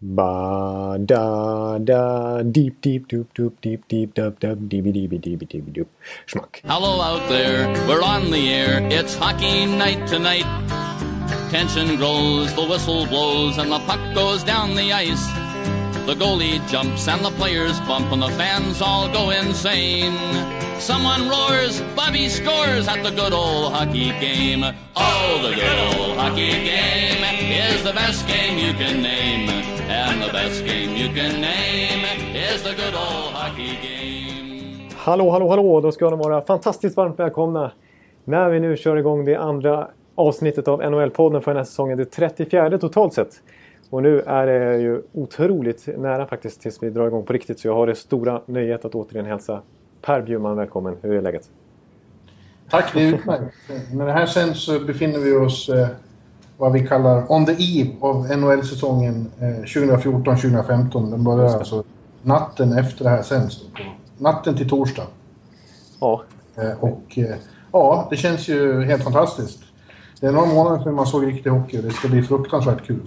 Ba da da deep deep doop doop deep deep dub dub deeby deeby deeby deeby doop schmuck. Hello out there, we're on the air. It's hockey night tonight. Tension grows, the whistle blows, and the puck goes down the ice. The goalie jumps and the players bump, and the fans all go insane. Someone roars, Bobby scores at the good old hockey game. Oh, the good old hockey game is the best game you can name. And the best game you can name is the good old hockey game. Hallå, hallå, hallå! Då ska ni vara fantastiskt varmt välkomna när vi nu kör igång det andra avsnittet av NHL-podden för den här säsongen. Det 34 totalt sett. Och nu är det ju otroligt nära faktiskt tills vi drar igång på riktigt. Så jag har det stora nöjet att återigen hälsa Per Bjurman välkommen. Hur är läget? Tack, det är utmärkt. När det här sänds så befinner vi oss eh, vad vi kallar on the eve av NHL-säsongen eh, 2014-2015. Den börjar alltså natten efter det här sänds. Natten till torsdag. Ja. Eh, och eh, ja, det känns ju helt fantastiskt. Det är några månader sedan man såg riktig hockey och det ska bli fruktansvärt kul.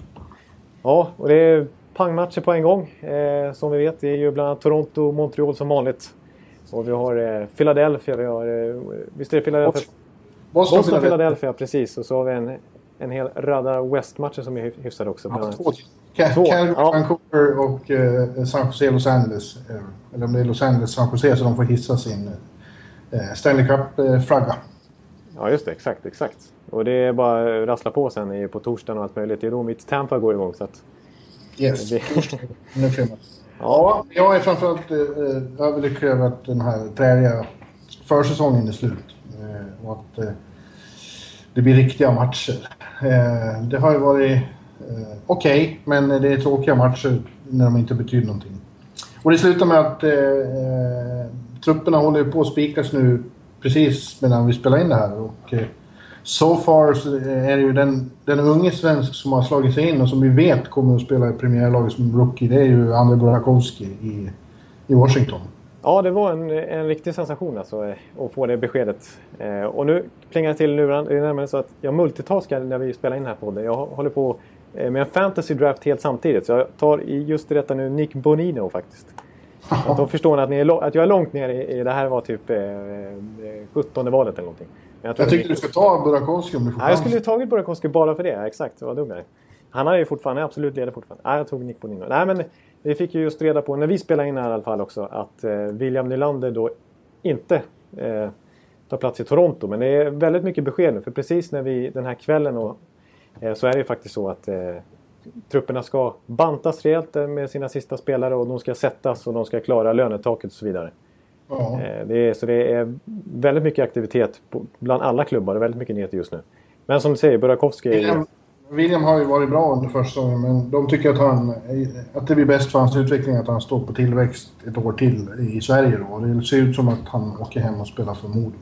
Ja, och det är pangmatcher på en gång. Eh, som vi vet, det är ju bland annat Toronto och Montreal som vanligt. Och vi har eh, Philadelphia, vi har... Eh, visst är det Philadelphia? Boston, Boston, Boston Philadelphia, precis. Och så har vi en, en hel radda West-matcher som är hy- hyfsade också. Ja, två. Två, Calgary, ja. Vancouver och eh, San Jose, Los Angeles. Eh, eller om det är Los Angeles, San Jose, så de får hissa sin eh, Stanley Cup-flagga. Ja, just det. Exakt, exakt. Och det är bara att rassla på sen på torsdagen och allt möjligt. Det är då mitt Tampa går igång. Så att, yes, det, man. Ja, jag är framförallt eh, överlycklig över att den här träliga försäsongen är slut. Eh, och att eh, det blir riktiga matcher. Eh, det har ju varit eh, okej, men det är tråkiga matcher när de inte betyder någonting. Och det slutar med att eh, eh, trupperna håller på att spikas nu precis medan vi spelar in det här. Och, eh, so far så är det ju den, den unge svensk som har slagit sig in och som vi vet kommer att spela i premiärlaget som rookie. Det är ju Andrei Burakovsky i, i Washington. ja, det var en, en riktig sensation alltså, eh, att få det beskedet. Eh, och nu plingar det till luren. Det är nämligen så att jag multitaskar när vi spelar in den här podden. Jag håller på eh, med en fantasy draft helt samtidigt. Så jag tar just i detta nu Nick Bonino faktiskt. Att då förstår ni att, ni är, att jag är långt ner i, i det här var typ eh, eh, 17 valet eller någonting. Men jag Jag tycker du ska ta Burakovsky om du får Nej, jag skulle ju tagit Burakovsky bara för det. Exakt, vad dum jag är. Han är ju fortfarande absolut ledig fortfarande. Nej, jag tog Nick Bonino. Nej, men vi fick ju just reda på, när vi spelade in här i alla fall också, att eh, William Nylander då inte eh, tar plats i Toronto. Men det är väldigt mycket besked nu, för precis när vi, den här kvällen och, eh, så är det ju faktiskt så att eh, trupperna ska bantas rejält eh, med sina sista spelare och de ska sättas och de ska klara lönetaket och så vidare. Ja. Eh, Det är, så det är väldigt mycket aktivitet bland alla klubbar och väldigt mycket nyheter just nu. Men som du säger, Burakovsky är. William, William har ju varit bra under första säsongen, men de tycker att, han, att det blir bäst för hans utveckling att han står på tillväxt ett år till i Sverige. Då. Det ser ut som att han åker hem och spelar för Modo.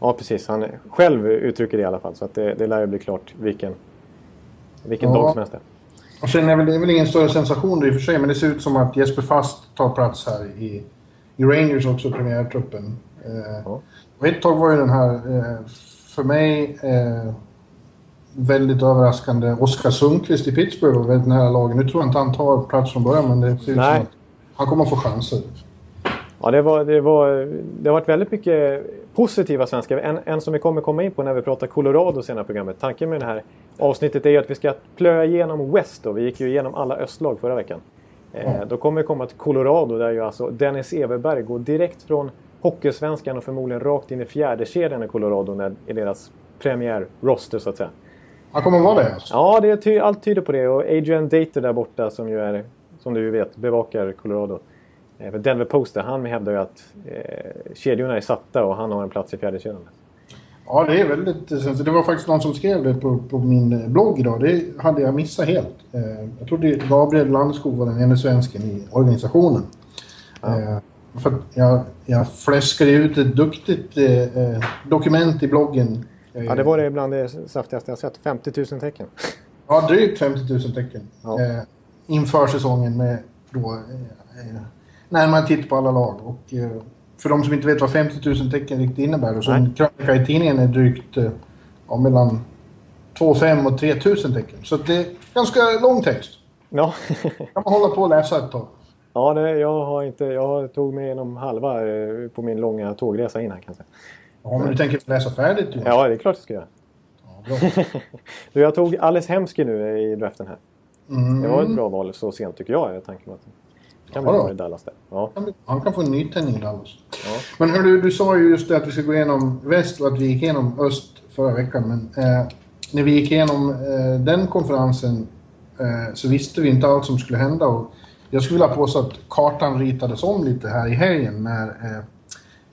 Ja, precis. Han själv uttrycker det i alla fall. Så att det, det lär ju bli klart vilken, vilken Ja. dag som helst det. Och sen är väl, det är väl ingen större sensation i och för sig, men det ser ut som att Jesper Fast tar plats här i, i Rangers också, premiärtruppen. Eh, Ja. och ett tag var ju den här, eh, för mig, eh, väldigt överraskande Oskar Sundqvist i Pittsburgh var väldigt nära lagen. Nu tror jag inte han tar plats från början, men det ser ut som att han kommer att få chanser. Ja, det, var, det, var, det har varit väldigt mycket positiva svenskar. En, en som vi kommer komma in på när vi pratar Colorado senare i programmet. Tanken med det här avsnittet är ju att vi ska plöja igenom West. Då. Vi gick ju igenom alla östlag förra veckan. Eh, då kommer vi komma till Colorado där ju alltså Dennis Everberg går direkt från Hockeysvenskan och förmodligen rakt in i fjärde kedjan i Colorado när, i deras premiär-roster så att säga. Han kommer vara det alltså. Ja, det ty allt tyder på det. Och Adrian Dater där borta som ju är, som du vet, bevakar Colorado. Eh, för Denver Post där, han hävdar ju att eh, kedjorna är satta och han har en plats i fjärde kedjan. Ja, det är väldigt... Det var faktiskt någon som skrev det på, på min blogg idag. Det hade jag missat helt. Eh, Jag trodde Gabriel Landskog var den enda svensken i organisationen. Eh, För jag, jag fläskade ut ett duktigt eh, eh, dokument i bloggen. Eh, Ja, det var det bland det saftigaste jag sett. 50 000 tecken. Ja, drygt 50 000 tecken. Ja. Eh, inför säsongen med då... Eh, eh, närmare titt på alla lag. Och, eh, för de som inte vet vad 50 000 tecken riktigt innebär. Nej. en krönika i tidningen är drygt eh, ja, mellan 2 5 och 3 000 tecken. Så det är ganska lång text. Ja. kan man hålla på och läsa ett tag. Ja, det, jag har inte... Jag tog mig igenom halva eh, på min långa tågresa in här kan jag säga. Ja, men du tänker läsa färdigt ju. Ja, det är klart jag ska göra. Ja. Du, jag tog Alice Hemsky nu i draften här. Mm. Det var ett bra val så sent tycker jag. Jag tänker mig kan bli bra i Dallas där. Ja. Han kan få en nytändning i Dallas. Ja. Men hör du, du sa ju just det att vi ska gå igenom väst och att vi gick igenom öst förra veckan. Men eh, när vi gick igenom eh, den konferensen eh, så visste vi inte allt som skulle hända. Och jag skulle vilja påstå att kartan ritades om lite här i helgen när eh,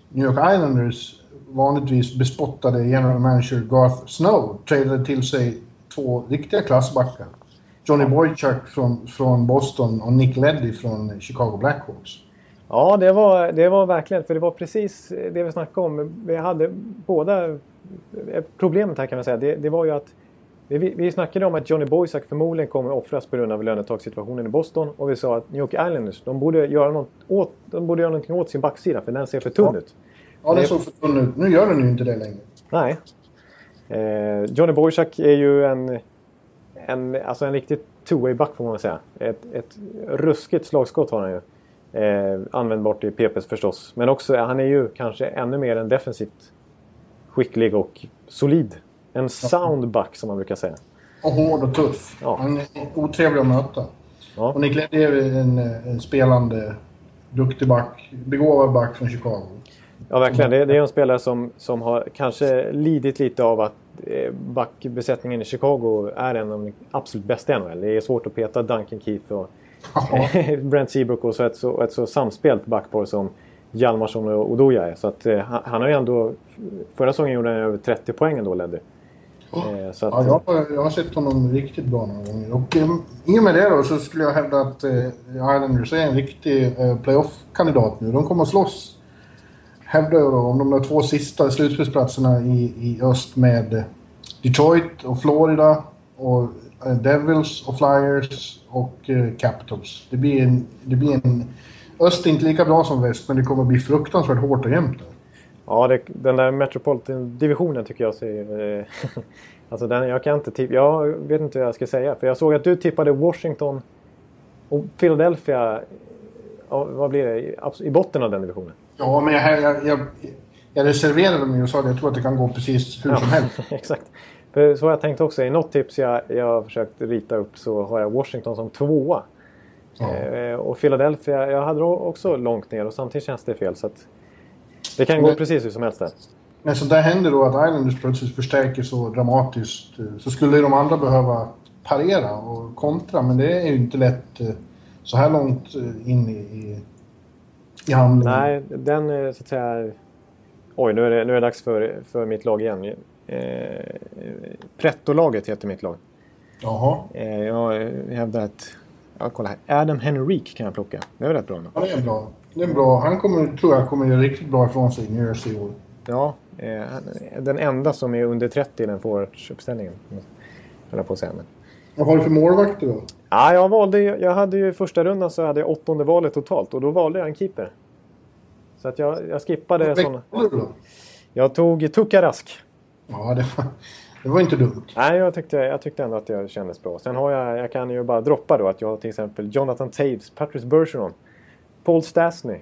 New York Islanders vanligtvis bespottade general manager Garth Snow tradade till sig två riktiga klassbackar. Johnny Boychuk från, från Boston och Nick Leddy från Chicago Blackhawks. Ja, det var, det var verkligen, för det var precis det vi snackade om. Vi hade båda... Problemet här kan man säga, det, det var ju att vi, vi snackade om att Johnny Boysack förmodligen kommer offras på grund av lönetakssituationen i Boston. Och vi sa att New York Islanders, de borde göra, något åt, de borde göra någonting åt sin backsida för den ser för tunn Ja. ut. Ja, den Det- såg för tunn ut. Nu gör den ju inte det längre. Nej. Eh, Johnny Boychuk är ju en, en, alltså en riktig two-way-back får man säga. Ett, ett ruskigt slagskott har han ju. Eh, användbart i PPs förstås. Men också, han är ju kanske ännu mer en defensivt skicklig och solid. En sound back som man brukar säga. Och hård och tuff. Ja. Han är otrevlig att möta. Ja. Och Nick Leddy är en, en spelande, duktig back. Begåvad back från Chicago. Ja, verkligen. Det, det är en spelare som, som har kanske lidit lite av att backbesättningen i Chicago är en av de absolut bästa i NHL. Det är svårt att peta Duncan Keith och. Brent Seabrook och så ett, så ett så samspelt backpar som Hjalmarsson och Odoja är. Så att, eh, han, har ju ändå... Förra säsongen gjorde han över 30 poäng ändå, Leddy. Eh, så att, Ja, jag, har- jag har sett honom riktigt bra några gånger. Och eh, i och med det då så skulle jag hävda att eh, Islanders är en riktig eh, playoff-kandidat nu. De kommer att slåss, hävdar ju då, om de där två sista slutspelsplatserna i, i öst med Detroit och Florida och eh, Devils och Flyers och eh, Capitals. Det blir en... Det blir en öst är inte lika bra som väst, men det kommer att bli fruktansvärt hårt och jämnt där. Ja, det, den där Metropolitan-divisionen tycker jag ser... Eh, alltså den, jag kan inte tippa... Jag vet inte vad jag ska säga. För jag såg att du tippade Washington och Philadelphia... Vad blir det? I botten av den divisionen. Ja, men jag, jag, jag, jag reserverade mig och sa att jag tror att det kan gå precis hur som helst. Exakt. För så har jag tänkt också. I något tips jag, jag har försökt rita upp så har jag Washington som tvåa. Ja. Eh, och Philadelphia, jag hade också långt ner och samtidigt känns det fel. Så att det kan gå Men- precis hur som helst där. Men så där händer då att Islanders plötsligt förstärker så dramatiskt. eh, Så skulle de andra behöva parera och kontra, men det är ju inte lätt eh, så här långt eh, in i, i, handlingen. Nej, den eh, så att säga... Oj, nu är det, nu är det dags för, för mitt lag igen. Eh, Pretto-laget heter mitt lag. Jaha. Eh, jag hävdar att... Ja, kolla här. Adam Henrik kan jag plocka. Det är väl rätt bra. Ja, det är bra. Det är bra. Han kommer, tror jag kommer göra riktigt bra ifrån sig i New Jersey i år. Ja, eh, den enda som är under 30 i den forwardsuppställningen. höll jag på att säga. Men... Vad har du för målvakter då? Ja, jag valde Jag hade ju första rundan så hade jag åttonde valet totalt och då valde jag en keeper. Så att jag, jag skippade sådana. Jag tog Tuka Rask. Ja, det var, det var inte dumt. Nej, jag tyckte, jag tyckte ändå att det kändes bra. Sen har jag, jag kan ju bara droppa då att jag har till exempel Jonathan Taves, Patrice Bergeron, Paul Stastny,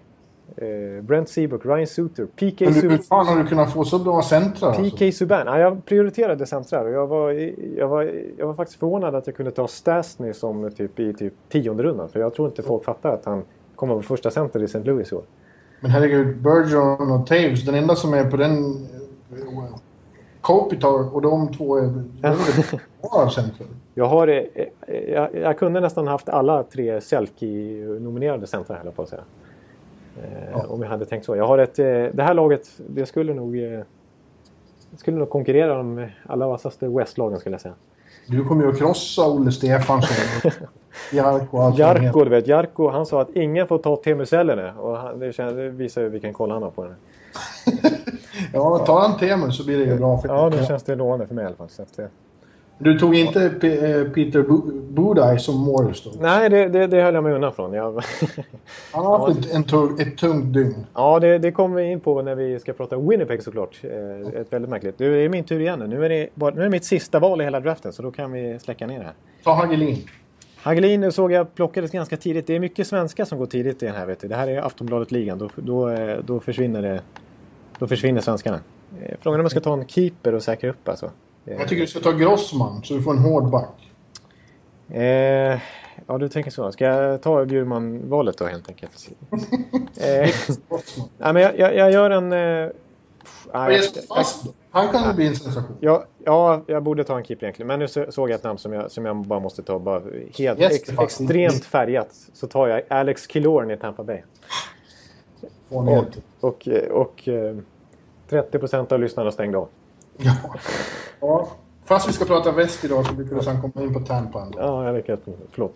eh, Brent Seabrook, Ryan Suter, PK, du, hur fan har du kunnat få så bra? Alltså? PK Subban. Ja, jag prioriterade centrar och jag var, jag, var, jag var faktiskt förvånad att jag kunde ta Stastny som typ i typ tionde rundan. För jag tror inte folk fattar att han kommer vara första center i St. Louis i år. Men herregud, Bergeron och Taves, den enda som är på den... Kopitar och de två är bra centrar. Jag, har, eh, eh, jag, jag kunde nästan haft alla tre Selke-nominerade centrar höll jag på att säga. Eh, Ja. Om jag hade tänkt så. Jag har ett, det här laget, det skulle nog, det skulle nog konkurrera om alla vassaste West-lagen skulle jag säga. Du kommer ju att krossa Olle Stefansson Jarko och allt vad de Jarko, du vet. Jarko, han sa att ingen får ta Teemu Selänne. Och han, det, känns, det visar ju vilken koll han har på den. Ja, tar han Teemu så blir det ju bra. För Ja, nu känns det lovande för mig i alla fall. Så att, Du tog inte P- eh, Peter Bu- Budaj som Morris då? nej, det, det, det höll jag mig undan från. Jag, Han har haft ett, en tung, ett tungt dygn. ja, det, det kommer vi in på när vi ska prata Winnipeg såklart. Eh, ett väldigt märkligt. Det är min tur igen nu. Nu är, det bara, nu är det mitt sista val i hela draften, så då kan vi släcka ner det här. Ta Hagelin. Hagelin såg jag plockades ganska tidigt. Det är mycket svenskar som går tidigt i den här. Vet du. Det här är Aftonbladet-ligan. Då, då, eh, då, försvinner det, då försvinner svenskarna. Eh, frågan är om man ska ta en keeper och säkra upp alltså. Jag tycker du ska ta Grossman så du får en hård back. Eh, ja, du tänker så. Ska jag ta Bjurman-valet då helt enkelt? eh, nej, men jag, jag, jag gör en... Eh, nej, fast då? Han kan ju bli en sensation. Ja, ja, jag borde ta en keeper egentligen. Men nu såg jag ett namn som jag, som jag bara måste ta. Bara helt ex, extremt färgat. Så tar jag Alex Killorn i Tampa Bay. Och, och, och, och 30% av lyssnarna stängde av. Ja. ja. Fast vi ska prata väst idag så brukar du sen komma in på Tampa. Ja, jag lyckas. Förlåt.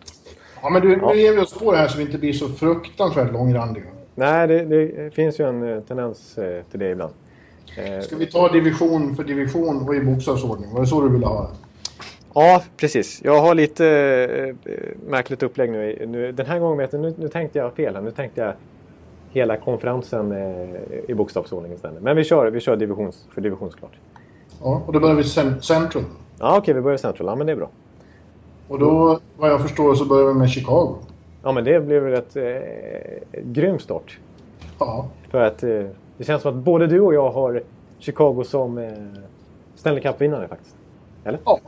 Ja, men du, ja. nu ger vi oss på det här så vi inte blir så fruktansvärt långrandiga. Nej, det, det finns ju en eh, tendens eh, till det ibland. Eh, ska vi ta division för division och i bokstavsordning? Var det så du ville ha det? Ja, precis. Jag har lite äh, märkligt upplägg nu. nu. Den här gången, nu, nu tänkte jag fel. Nu tänkte jag hela konferensen äh, i bokstavsordning istället. Men vi kör, vi kör divisions, för divisionsklart. Ja, och då börjar vi Central. Ja, okej, okay, vi börjar Central. Ja, men det är bra. Och då, vad jag förstår, så börjar vi med Chicago. Ja, men det blev väl ett eh, grym start. Ja. För att eh, det känns som att både du och jag har Chicago som eh, Stanley Cup-vinnare faktiskt. Eller? Ja.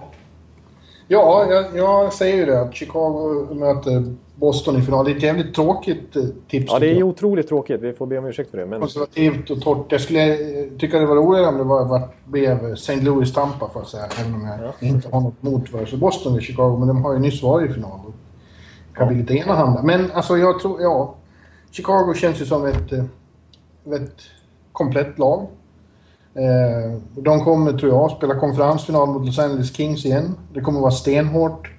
Ja, jag, jag, säger ju det. Att Chicago möter Boston i final. Det är ett jävligt tråkigt eh, tips. Ja, det är otroligt tråkigt. Vi får be om ursäkt för det. Men... Konservativt och torrt. Jag skulle tycka det var roligare om det var, var, blev St. Louis-Tampa, för att säga. Även om jag ja. inte har något mot vare sig Boston eller Chicago. Men de har ju nyss varit i final. Det kan ja. bli lite enahanda. Men alltså, jag tror... Ja. Chicago känns ju som ett, eh, ett komplett lag. Eh, de kommer, tror jag, spela konferensfinal mot Los Angeles Kings igen. Det kommer vara stenhårt.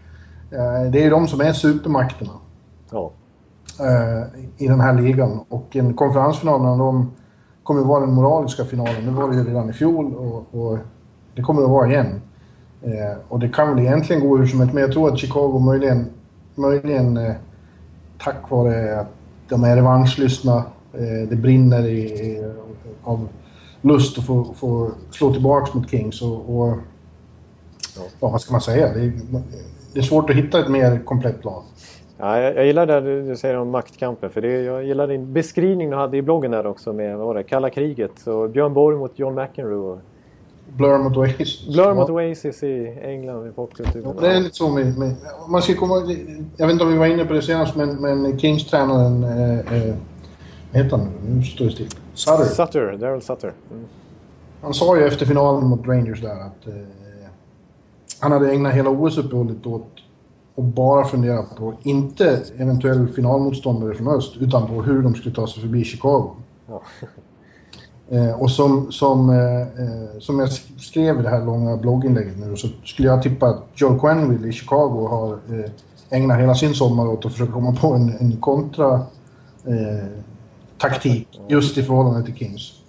Det är de som är supermakterna. Ja. Eh, I den här ligan. Och en konferensfinal mellan dem kommer vara den moraliska finalen. Det var det ju redan i fjol och, och det kommer att vara igen. och det kan väl egentligen gå hur som helst, men jag tror att Chicago möjligen, möjligen tack vare att de är revanschlystna, det brinner i, av lust att få, få slå tillbaka mot Kings. Och, och ja. vad ska man säga? Det är, det är svårt att hitta ett mer komplett lag. Ja, jag, jag gillar det du säger om maktkampen. För det, jag gillar din beskrivning du hade i bloggen där också med vad var det, kalla kriget. Och Björn Borg mot John McEnroe. Blur mot Oasis. Blur mot Oasis i England i popkulturen. Ja, det är lite så med, med, man ska komma, Jag vet inte om vi var inne på det senast men, men Kings-tränaren... Eh, eh, vad heter han nu? Nu står det still. Sutter. Sutter, Daryl Sutter. Mm. Han sa ju efter finalen mot Rangers där att eh, han hade ägnat hela OS-uppehållet åt att bara fundera på, inte eventuell finalmotståndare från öst, utan på hur de skulle ta sig förbi Chicago. Ja. Eh, och som, som, eh, eh som jag skrev i det här långa blogginlägget nu så skulle jag tippa att Joe Quenneville i Chicago har eh, ägnat hela sin sommar åt att försöka komma på en, en kontra eh, taktik just i förhållande till Kings.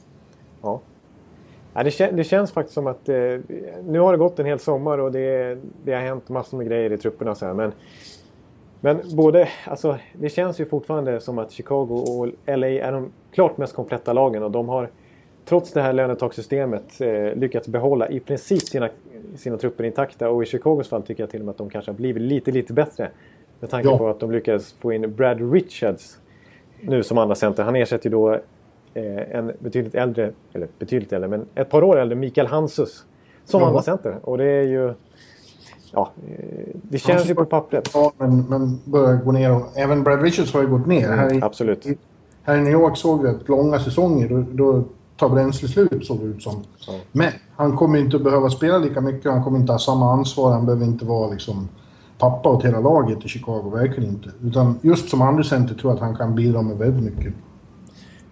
Ja. det, kän det känns faktiskt som att eh, nu har det gått en hel sommar och det, det har hänt massor med grejer i trupperna. Så här, men, men både, alltså, det känns ju fortfarande som att Chicago och LA är de klart mest kompletta lagen och de har trots det här lönetakssystemet eh, lyckats behålla i princip sina, sina trupper intakta och i Chicagos fall tycker jag till och med att de kanske har blivit lite, lite bättre. Med tanke ja. på att de lyckades få in Brad Richards nu som andra center. Han ersätter ju då en betydligt äldre, eller betydligt äldre, men ett par år äldre Mikael Hansus som andra center. Och det är ju... Ja, eh, det känns ju på pappret. Ja, men, men börjar gå ner och även Brad Richards har ju gått ner. Mm, här i, absolut. I, här i New York såg vi att långa säsonger, då, då tar bränsle slut såg det ut som. Ja. Men han kommer inte att behöva spela lika mycket, han kommer inte ha samma ansvar, han behöver inte vara liksom pappa åt hela laget i Chicago, verkligen inte. Utan just som andra center tror jag att han kan bidra med väldigt mycket.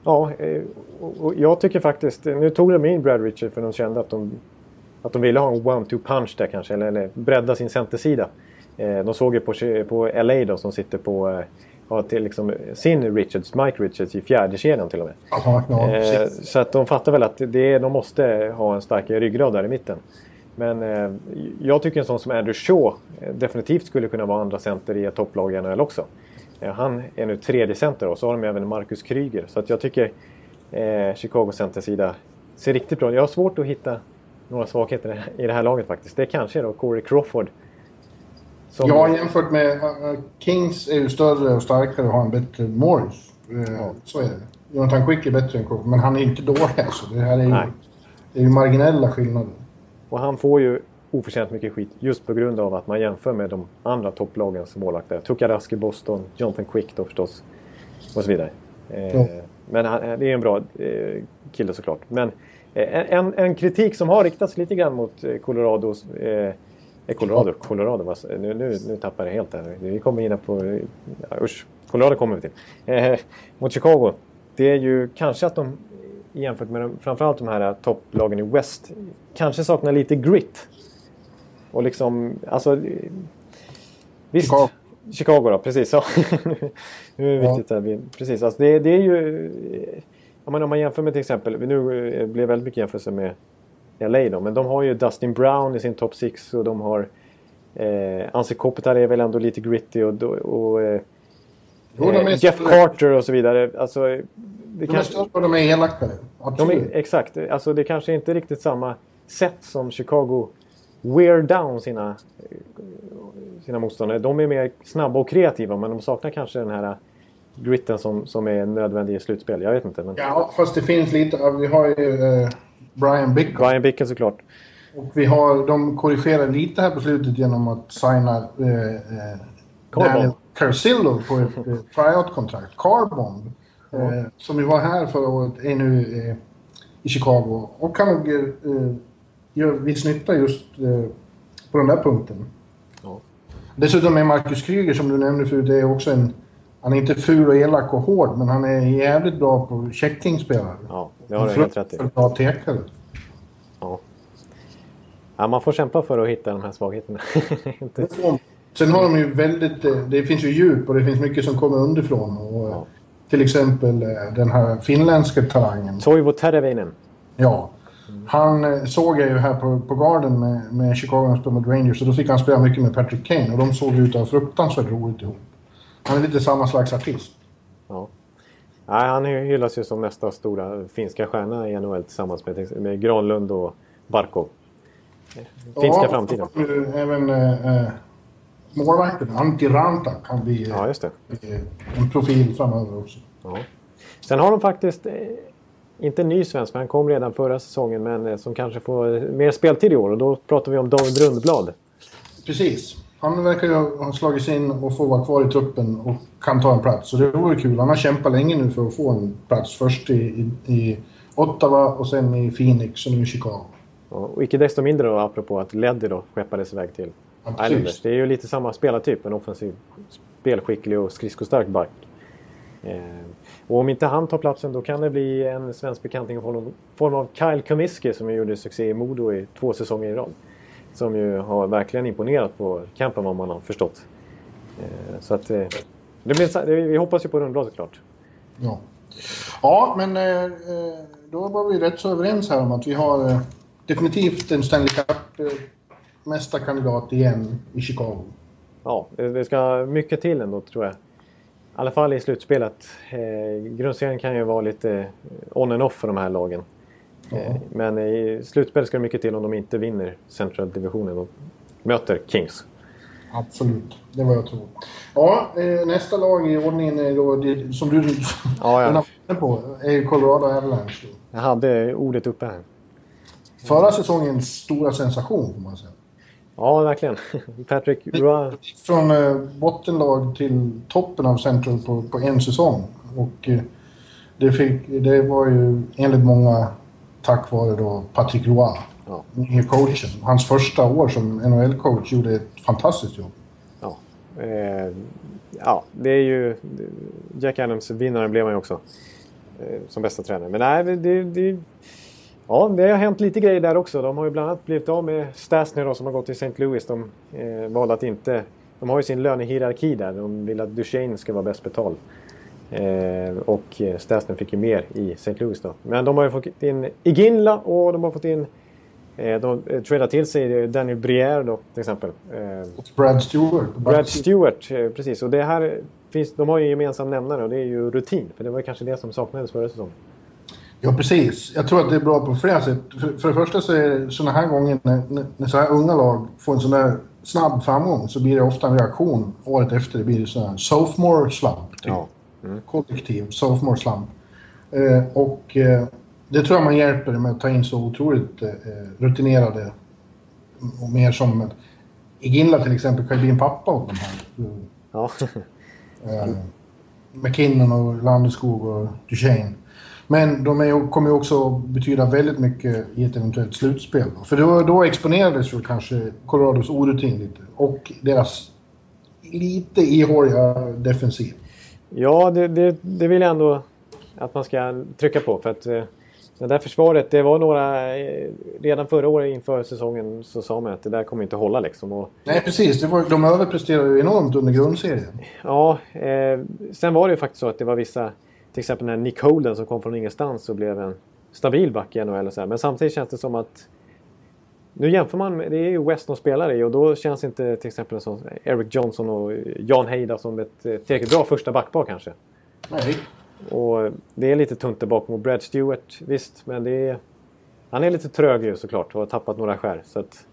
Ja, eh, och jag tycker faktiskt... Nu tog de in Brad Richard för de kände att de, att de ville ha en one-two punch där kanske, eller, eller bredda sin centersida. Eh, de såg ju på, på LA då som sitter på eh, ja, till liksom sin Richards, Mike Richards i fjärde kedjan till och med. Aha, ja, så att de fattar väl att det, de måste ha en starkare ryggrad där i mitten. Men eh, jag tycker en sån som Andrew Shaw eh, definitivt skulle kunna vara andra center i ett topplag i NHL också. Eh, han är nu tredje center och så har de även Marcus Kryger. Så att jag tycker eh, Chicago centersida ser riktigt bra ut. Jag har svårt att hitta några svagheter i det här laget faktiskt. Det kanske är då Corey Crawford. Som... Ja, jämfört med uh, Kings är ju större och starkare och har en bättre Morris. Uh, ja. Så är det. Jonathan Quick är bättre än Cook, men han är inte dålig alltså. Det här är ju, det är ju marginella skillnader. Och han får ju oförtjänt mycket skit just på grund av att man jämför med de andra topplagens målvakter. Tukarask i Boston, Jonathan Quick då förstås och så vidare. Eh, ja. Men han, det är en bra eh, kille såklart. Men eh, en, en, kritik som har riktats lite grann mot eh, Colorados eh, Colorado, Colorado, nu, nu, nu tappar jag helt här. Vi kommer in på... Ja, usch, Colorado kommer vi till. Eh, mot Chicago. Det är ju kanske att de jämfört med de, framförallt de här topplagen i West kanske saknar lite grit. Och liksom, alltså... Visst, Chicago, Chicago då, precis. Ja. nu är det viktigt ja. Precis, alltså det, det är ju... Ja, men om man jämför med till exempel, nu blev det väldigt mycket jämförelse med LA då, men de har ju Dustin Brown i sin top 6 och de har... Eh, Anse Kopitar är väl ändå lite gritty och... och eh, jo, eh, Jeff Carter och så vidare. Alltså, det de kanske, är större de är elakare. De är, exakt, alltså det kanske inte är riktigt samma sätt som Chicago wear down sina, sina motståndare. De är mer snabba och kreativa men de saknar kanske den här gritten som, som är nödvändig i slutspel. Jag vet inte. Men... Ja, fast det finns lite. Vi har ju eh, Brian Bickle. Brian Bickle såklart. Och vi har, de korrigerar lite här på slutet genom att signa eh, eh, Daniel Carcillo på ett eh, tryout-kontrakt. Carbon. Eh, som ju var här förra året, är nu eh, i Chicago. Och kan nog gör viss nytta just eh, på den där punkten. Ja. Dessutom är Marcus Kryger, som du nämnde förut, det är också en... Han är inte ful och elak och hård, men han är jävligt bra på checkingspelare. Ja, det har du helt rätt i. bra tekare. Ja. ja. Man får kämpa för att hitta de här svagheterna. Sen har de ju väldigt... Eh, det finns ju djup och det finns mycket som kommer underifrån. Och, ja. Till exempel eh, den här finländska talangen. Toivo Terveinen. Ja. Han eh, såg jag ju här på, på Garden med, med Chicago och mot Rangers och då fick han spela mycket med Patrick Kane och de såg ut att ha fruktansvärt roligt ihop. Han är lite samma slags artist. Ja. Nej, han hyllas ju som nästa stora finska stjärna i NHL tillsammans med, med Granlund och Barkov. Finska ja, framtiden. Även äh, målvakten Antti Ranta kan bli ja, en profil framöver också. Ja. Sen har de faktiskt inte ny svensk, för han kom redan förra säsongen, men eh, som kanske får mer speltid i år. Och då pratar vi om David Rundblad. Precis. Han verkar ju ha slagit sig in och få vara kvar i truppen och kan ta en plats. Så det vore kul. Han har kämpat länge nu för att få en plats. Först i, i, i Ottawa och sen i Phoenix och nu i Chicago. Ja, och icke desto mindre då, apropå att Leddy då skeppades iväg till ja, Islanders. Det är ju lite samma spelartyp. En offensiv, spelskicklig och skridskostark back. Eh, och om inte han tar platsen då kan det bli en svensk bekanting i form av Kyle Comiskey som gjorde succé i Modo i två säsonger i rad. Som ju har verkligen imponerat på campen vad man har förstått. Eh, så att eh, det blir, vi hoppas ju på rundblad såklart. Ja. ja, men eh, då var vi rätt så överens här om att vi har definitivt en Stanley Cup-mästarkandidat igen i Chicago. Ja, det ska mycket till ändå tror jag. I alla fall i slutspelet. Eh, grundserien kan ju vara lite eh, on and off för de här lagen. Eh, men i slutspel ska det mycket till om de inte vinner Central Divisionen och möter Kings. Absolut, det var jag tror. Ja, eh, nästa lag i ordningen är då, det, som du ja, ja. på, är Colorado Avalanche. Jag hade ordet uppe här. Förra säsongens stora sensation får man säga. Ja, verkligen. Patrick Roy. Från eh, bottenlag till toppen av Central på, på en säsong. Och eh, det, fick, det var ju enligt många tack vare då Patrick Roy. Ja. Nye coachen. Hans första år som NHL-coach gjorde ett fantastiskt jobb. Ja. Eh, ja, det är ju... Jack Adams vinnare blev han ju också. Eh, som bästa tränare. Men nej, det, det Ja, det har hänt lite grejer där också. De har ju bland annat blivit av med Stasner då, som har gått till St. Louis. De eh, valde att inte... De har ju sin lönehierarki där. De vill att Duchene ska vara bäst betald. Eh, och eh, Stasner fick ju mer i St. Louis då. Men de har ju fått in Iginla och de har fått in... Eh, de eh, tradar till sig Daniel Brière då till exempel. Eh, Brad Stewart. Brad Stewart, eh, precis. Och det här finns, de har ju en gemensam nämnare och det är ju rutin. För det var kanske det som saknades förra säsongen. Ja, precis. Jag tror att det är bra på flera sätt. För, för det första så är det sådana här gånger när, när så här unga lag får en sån där snabb framgång så blir det ofta en reaktion året efter. Det blir sån här sophomore slump. Typ. Ja. Mm. Kollektiv sophomore slump. Eh, och eh, det tror jag man hjälper med att ta in så otroligt eh, rutinerade och mer som Iginla till exempel kan ju bli en pappa åt de här. Ja. Eh, McKinnon och Landeskog och Duchene. Men de är, kommer ju också betyda väldigt mycket i ett eventuellt slutspel. För då, då exponerades ju kanske Colorados orutin lite. Och deras lite ihåliga defensiv. Ja, det, det, det vill jag ändå att man ska trycka på. För att eh, det där försvaret, det var några... eh, Redan förra året inför säsongen så sa man att det där kommer inte hålla liksom. Och, Nej, precis. Det var, de överpresterade ju enormt under grundserien. ja, eh, sen var det ju faktiskt så att det var vissa... Till exempel när Nick Holden som kom från ingenstans och blev en stabil back i NHL. Men samtidigt känns det som att... Nu jämför man med... Det är ju West de spelar i och då känns inte till exempel sån Eric Johnson och Jan Heida som ett eh, tillräckligt bra första backpar kanske. Nej. Och det är lite tunt där bakom. Och Brad Stewart, visst, men det är... Han är lite trög ju såklart och har tappat några skär. Så att,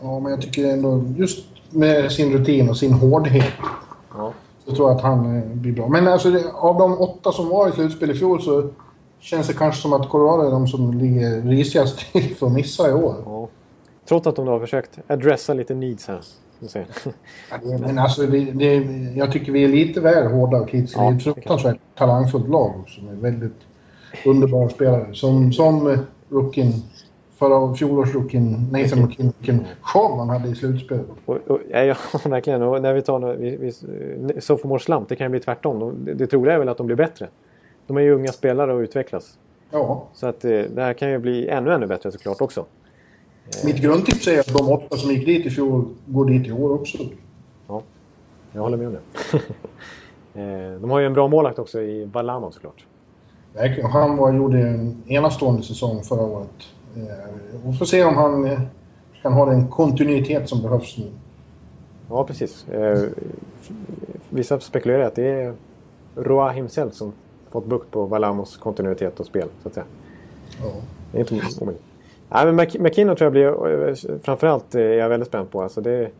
Ja, men jag tycker ändå just med sin rutin och sin hårdhet ja. Så tror jag att han eh, blir bra. Men alltså, det, av de åtta som var i slutspel i fjol så känns det kanske som att Colorado är de som ligger risigast till för att missa i år. ja. Trots att de då har försökt adressa lite needs här. Ja, det, men alltså, det, det, jag tycker vi är lite väl hårda och kritiska. Ja, det är ett fruktansvärt talangfullt lag också med väldigt underbara spelare. Som, som eh, rookien, förra fjolårsrookien Nathan McKinnon, vilken show han hade i slutspelet. Ja, ja, verkligen. Och när vi tar vi, vi, sophomore slump, det kan ju bli tvärtom. De, det, troliga är väl att de blir bättre. De är ju unga spelare och utvecklas. Ja, Så att eh, det här kan ju bli ännu, ännu bättre såklart också. mitt grundtips är att de åtta som gick dit i fjol går dit i år också. Ja, jag håller med om det. Eh, de har ju en bra målakt också i Valamo såklart. Verkligen. Han var, gjorde en enastående säsong förra året. Eh, Vi får se om han eh, kan ha den kontinuitet som behövs nu. Ja, precis. Eh, vissa spekulerar att det är Roa himself som fått bukt på Valamos kontinuitet och spel, så att säga. Ja. Det är inte omöjligt. Nej, men Mc- McKinnon tror jag blir... Framförallt är jag väldigt spänd på. Alltså det,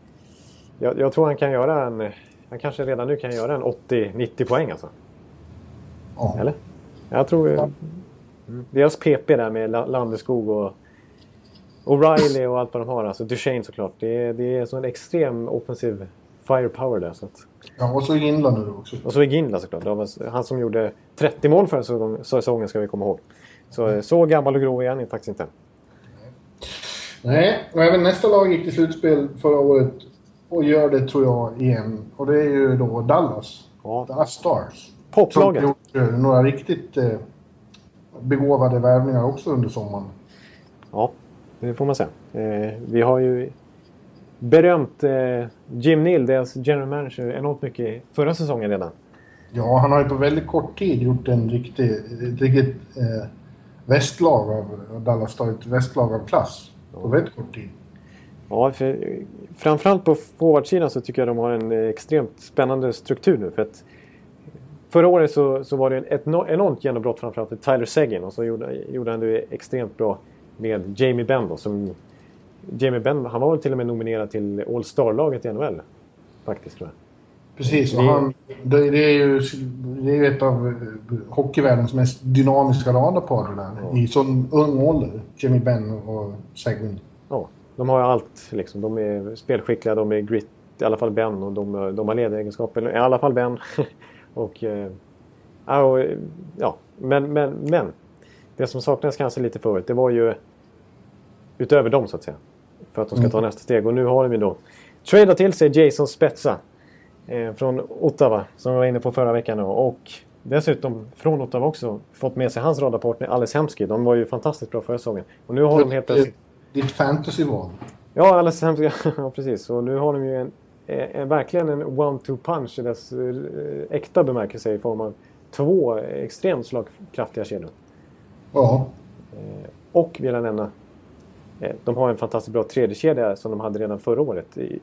jag, jag tror han kan göra en... Han kanske redan nu kan göra en 80-90 poäng alltså. Ja. Eller? Jag tror... eh, mm. Deras PP där med La- Landeskog och O'Reilly och allt vad de har. Alltså Duchene såklart. Det är, det är så en extrem offensiv firepower där. Så att, ja, och så Ginla nu också. och så är Ginla såklart. Han som gjorde 30 mål förra säsongen, ska vi komma ihåg. Så, eh, så gammal och grå är han faktiskt inte. Nej, och även nästa lag gick till slutspel förra året och gör det tror jag igen. Och det är ju då Dallas. Ja. Dallas Stars. Som Poplaget. gjort eh, några riktigt eh, begåvade värvningar också under sommaren. Ja, det får man säga. Eh, vi har ju berömt eh, Jim Neal, deras general manager, enormt mycket förra säsongen redan. Ja, han har ju på väldigt kort tid gjort en riktig, ett riktigt eh, västlag av Dallas. Ett västlag av klass. På väldigt kort tid. Ja, för, framförallt på forwardsidan så tycker jag de har en eh, extremt spännande struktur nu. För att förra året så, så var det ett no- enormt genombrott framförallt för Tyler Seguin och så gjorde, gjorde han det extremt bra med Jamie Benn då, som Jamie Benn, han var väl till och med nominerad till All Star-laget i NHL. Faktiskt tror jag. Precis, och Det- han, det, det, är ju, det är ju ett av eh, hockeyvärldens mest dynamiska radarpar där. I sån ung ålder. Jimmy Benn och Seguin. Ja, de har ju allt liksom. De är spelskickliga, de är grit, i alla fall Ben och de, de har ledaregenskaper. I alla fall Ben. och, eh, ja, och, eh, ja, men, men, men. Det som saknades kanske lite förut, det var ju utöver dem så att säga. För att de ska ta nästa steg. Och nu har de ju då tradat till sig Jason Spezza. Eh, från Ottawa, som vi var inne på förra veckan. Då. Och dessutom från Ottawa också fått med sig hans radarpartner Alice Hemsky. De var ju fantastiskt bra förra säsongen. Och nu har de helt plötsligt... Ditt fantasyval. Ja, Alice Hemsky. ja, precis. Och nu har de ju en, en, verkligen en one-two punch i dess eh, äkta bemärkelse i form av två extremt slagkraftiga kedjor. Ja. Och vill jag nämna, eh, de har en fantastiskt bra tredje kedja som de hade redan förra året i,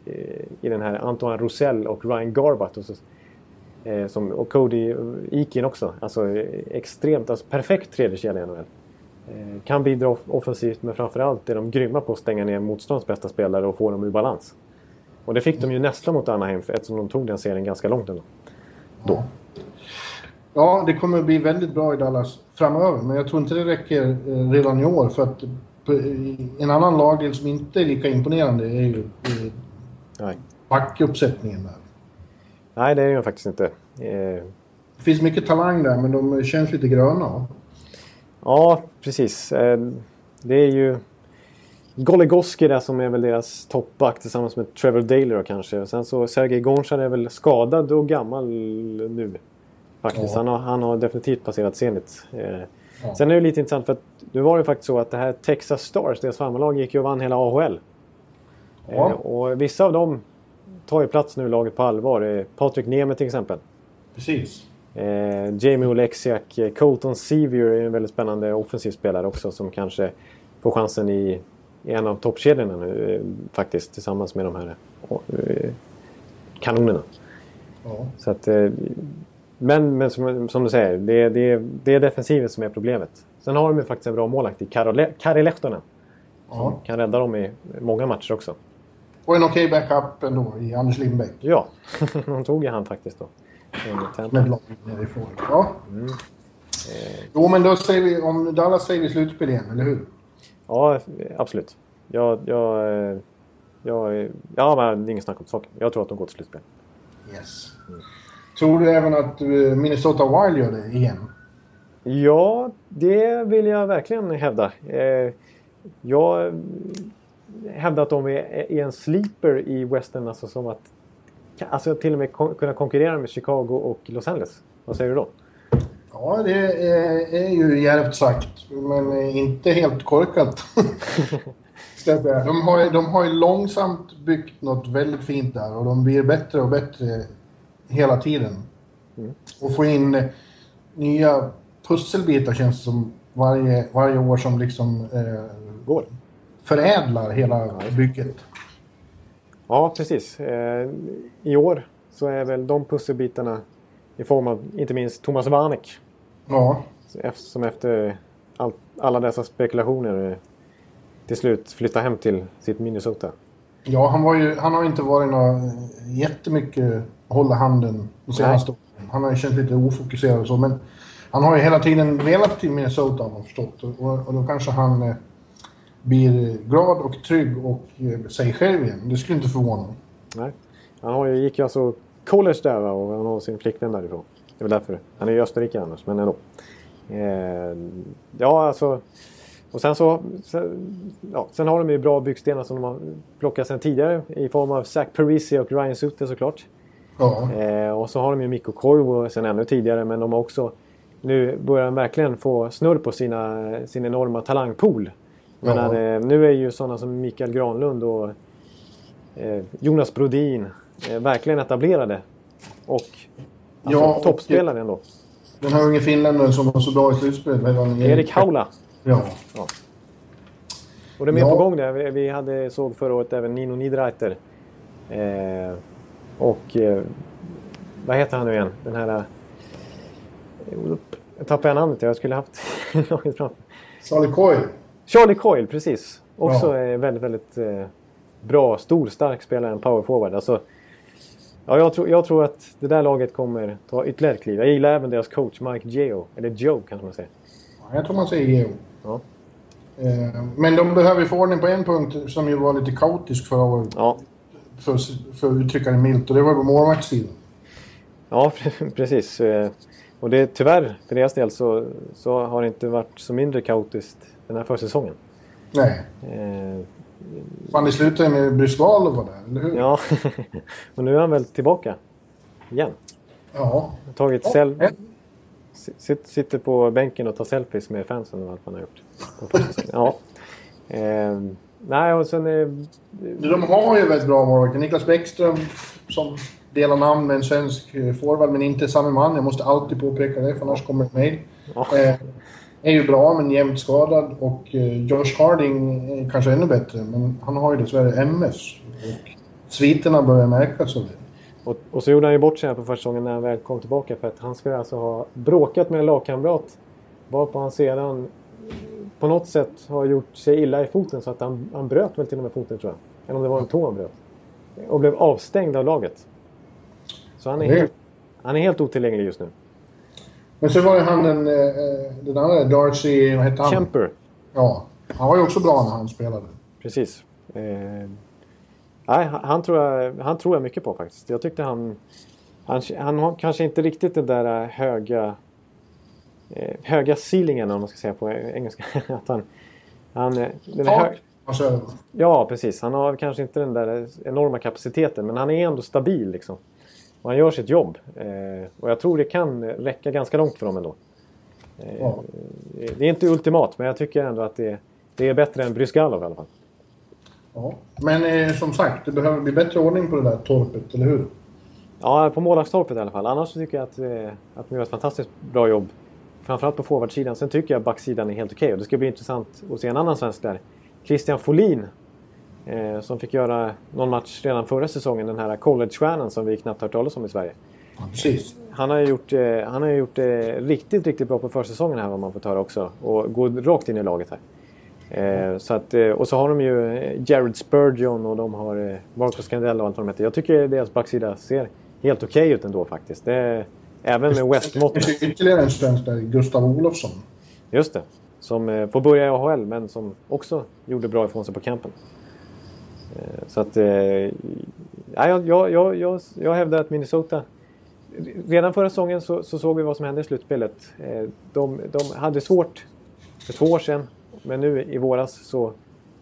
i, den här Antoine Roussel och Ryan Garbutt. Och, så, eh, som, och Cody Eakin också. Alltså eh, extremt, alltså perfekt tredje kedja i NHL. Eh, kan bidra off- offensivt men framförallt är de grymma på att stänga ner motståndets bästa spelare och få dem ur balans. Och det fick de ju nästan mot Anaheim eftersom de tog den serien ganska långt ändå. Då. Ja, det kommer att bli väldigt bra i Dallas framöver, men jag tror inte det räcker eh, redan i år för att en annan lagdel som inte är lika imponerande är ju Nej. backuppsättningen där. Nej, det är ju faktiskt inte. Eh... Det finns mycket talang där, men de känns lite gröna. Ja, precis. Eh, det är ju Goligoski där som är väl deras toppback tillsammans med Trevor Daly kanske. Sen så Sergej Gonchar är väl skadad och gammal nu. Faktiskt. Ja. Han, har, han har definitivt passerat Zenit. Eh, ja. Sen är det lite intressant för att nu var det faktiskt så att det här Texas Stars, deras farmarlag, gick ju och vann hela AHL. Ja. Eh, och vissa av dem tar ju plats nu i laget på allvar. Patrik Neme till exempel. Precis. Eh, Jamie Oleksiak, eh, Colton Sevier är en väldigt spännande offensiv spelare också som kanske får chansen i, i en av toppkedjorna nu eh, faktiskt tillsammans med de här eh, kanonerna. Ja. Så att, eh, men men som, som, du säger, det, det, det är defensiven som är problemet. Sen har de ju faktiskt en bra målvakt i Kari Lehtonen. Ja. kan rädda dem i många matcher också. Och en okej okay backup ändå i Anders Lindbäck. Ja, de tog ju han faktiskt då. Med lag nerifrån. Ja. Mm. Jo, men då säger vi, om Dallas säger vi slutspel igen, eller hur? Ja, absolut. Jag, jag, eh, jag, ja, men det är inget snack om saken. Jag tror att de går till slutspel. Yes. Mm. Tror du även att eh, Minnesota Wild gör det igen? Ja, det vill jag verkligen hävda. Jag hävdar att de är en sleeper i Western, alltså som att alltså till och med kunna konkurrera med Chicago och Los Angeles. Vad säger du då? Ja, det är, är ju djärvt sagt, men inte helt korkat. de, har, de har ju långsamt byggt något väldigt fint där och de blir bättre och bättre hela tiden. Mm. Och få in nya pusselbitar känns som varje, varje år som liksom eh, går. förädlar hela bygget. Ja, precis. Eh, I år så är väl de pusselbitarna i form av inte minst Thomas Warneck. Ja. Som efter all, alla dessa spekulationer eh, till slut flyttar hem till sitt Minnesota. Ja, han, ju, han har inte varit något jättemycket hålla handen de senaste åren. Han har ju känt lite ofokuserad och så, men han har ju hela tiden velat till Minnesota har man förstått. Och, och då kanske han eh, blir glad och trygg och eh, sig själv igen. Det skulle inte förvåna mig. Nej. Han har ju, gick ju alltså college där va? och han har sin flickvän därifrån. Det är väl därför. Han är ju Österrike annars, men ändå. Eh, ja, alltså. Och sen så... Sen, ja, sen har de ju bra byggstenar som de har plockat sen tidigare i form av Zach Parisi och Ryan Suter såklart. Ja. Eh, och så har de ju Mikko Koivu sen ännu tidigare, men de har också... Nu börjar de verkligen få snurr på sina, sin enorma talangpool. Men ja. Eh, nu är ju sådana som Mikael Granlund och eh, Jonas Brodin eh, verkligen etablerade. Och alltså, ja, toppspelare ändå. Den här unge finländaren som var så bra i slutspelet. Erik Haula. Ja. ja. Och det är mer ja. på gång där. Vi, hade, såg förra året även Nino Niederreiter. Eh, och eh, vad heter han nu igen? Den här... Eh, jag tappade namnet. Jag skulle haft laget framför. Charlie Coyle. Charlie Coyle, precis. Också ja. väldigt, väldigt eh, bra, stor, stark spelare, en powerforward. Alltså, ja, jag, tror, jag tror att det där laget kommer ta ytterligare ett kliv. Jag gillar även deras coach Mike Geo. Eller Joe kanske man säger. Ja, jag tror man säger Geo. Ja. Eh, men de behöver få ordning på en punkt som ju var lite kaotisk förra året. Ja. För, för att uttrycka det milt. Och det var på målvaktssidan. Ja, precis. Eh, och det, tyvärr, för deras del, så, så har det inte varit så mindre kaotiskt den här försäsongen. Nej. Eh, Fan, det slutade med Brysval var där, eller hur? Ja, och nu är han väl tillbaka igen. Ja. Tagit ja. Sel- sitter på bänken och tar selfies med fansen och allt man har gjort. ja. Eh, nej, och sen... Eh, De har ju väldigt bra målvakter. Niklas Bäckström som delar namn med en svensk forward, men inte samma man. Jag måste alltid påpeka det, för annars kommer ett mejl. Ja. Eh, är ju bra men jämnt skadad och eh, Josh Harding är kanske ännu bättre men han har ju dessvärre MS. Och sviterna börjar märkas av det. Och, och, så gjorde han ju bort sig här på säsongen när han väl kom tillbaka för att han skulle alltså ha bråkat med en lagkamrat. Varpå han sedan på något sätt har gjort sig illa i foten så att han, han bröt väl till och med foten tror jag. Eller om det var en tå han bröt. och blev avstängd av laget. Så han är, helt, han är helt otillgänglig just nu. Men så var ju han den, eh, den andra, Darcy, vad hette han? Kemper, Ja. Han var ju också bra när han spelade. precis. Eh, nej, han, tror jag, han tror jag mycket på faktiskt. Jag tyckte han... Han, han har kanske inte riktigt den där eh, höga... Eh, höga ceilingen om man ska säga på engelska. Att han, han, eh, den är hö, Tak. Alltså, Ja, precis. Han har kanske inte den där enorma kapaciteten, men han är ändå stabil. Liksom. Han gör sitt jobb. Eh, och jag tror det kan räcka ganska långt för dem ändå. Eh, Ja. Det är inte ultimat, men jag tycker ändå att det, det är bättre än Brysgalov i alla fall. ja. Men eh, som sagt, det behöver bli bättre ordning på det där torpet, eller hur? Ja, på målvaktstorpet i alla fall. Annars tycker jag att, eh, att de gör ett fantastiskt bra jobb. Framförallt på forwardsidan. Sen tycker jag att backsidan är helt okej. Och det ska bli intressant att se en annan svensk där. Christian Folin. Eh, som fick göra någon match redan förra säsongen. Den här collegestjärnan som vi knappt hört talas om i Sverige. Ja, precis. Han har ju gjort, eh, han har gjort det riktigt, riktigt bra på försäsongen här vad man fått höra också. Och går rakt in i laget här. Eh, så att, eh, och så har de ju eh, Jared Spurgeon och de har eh, Marcus Candell och allt vad de heter. Jag tycker deras backsida ser helt okej ut ändå faktiskt. Det, även med ju ytterligare en svensk där, Gustav Olofsson. Just det. Som eh, får börja i AHL men som också gjorde bra ifrån sig på campen. Eh, så att... Eh, ja, jag, jag, jag, jag, hävdar att Minnesota... Redan förra säsongen så, så såg vi vad som hände i slutspelet. Eh, de, de hade svårt för två år sedan. Men nu i våras så,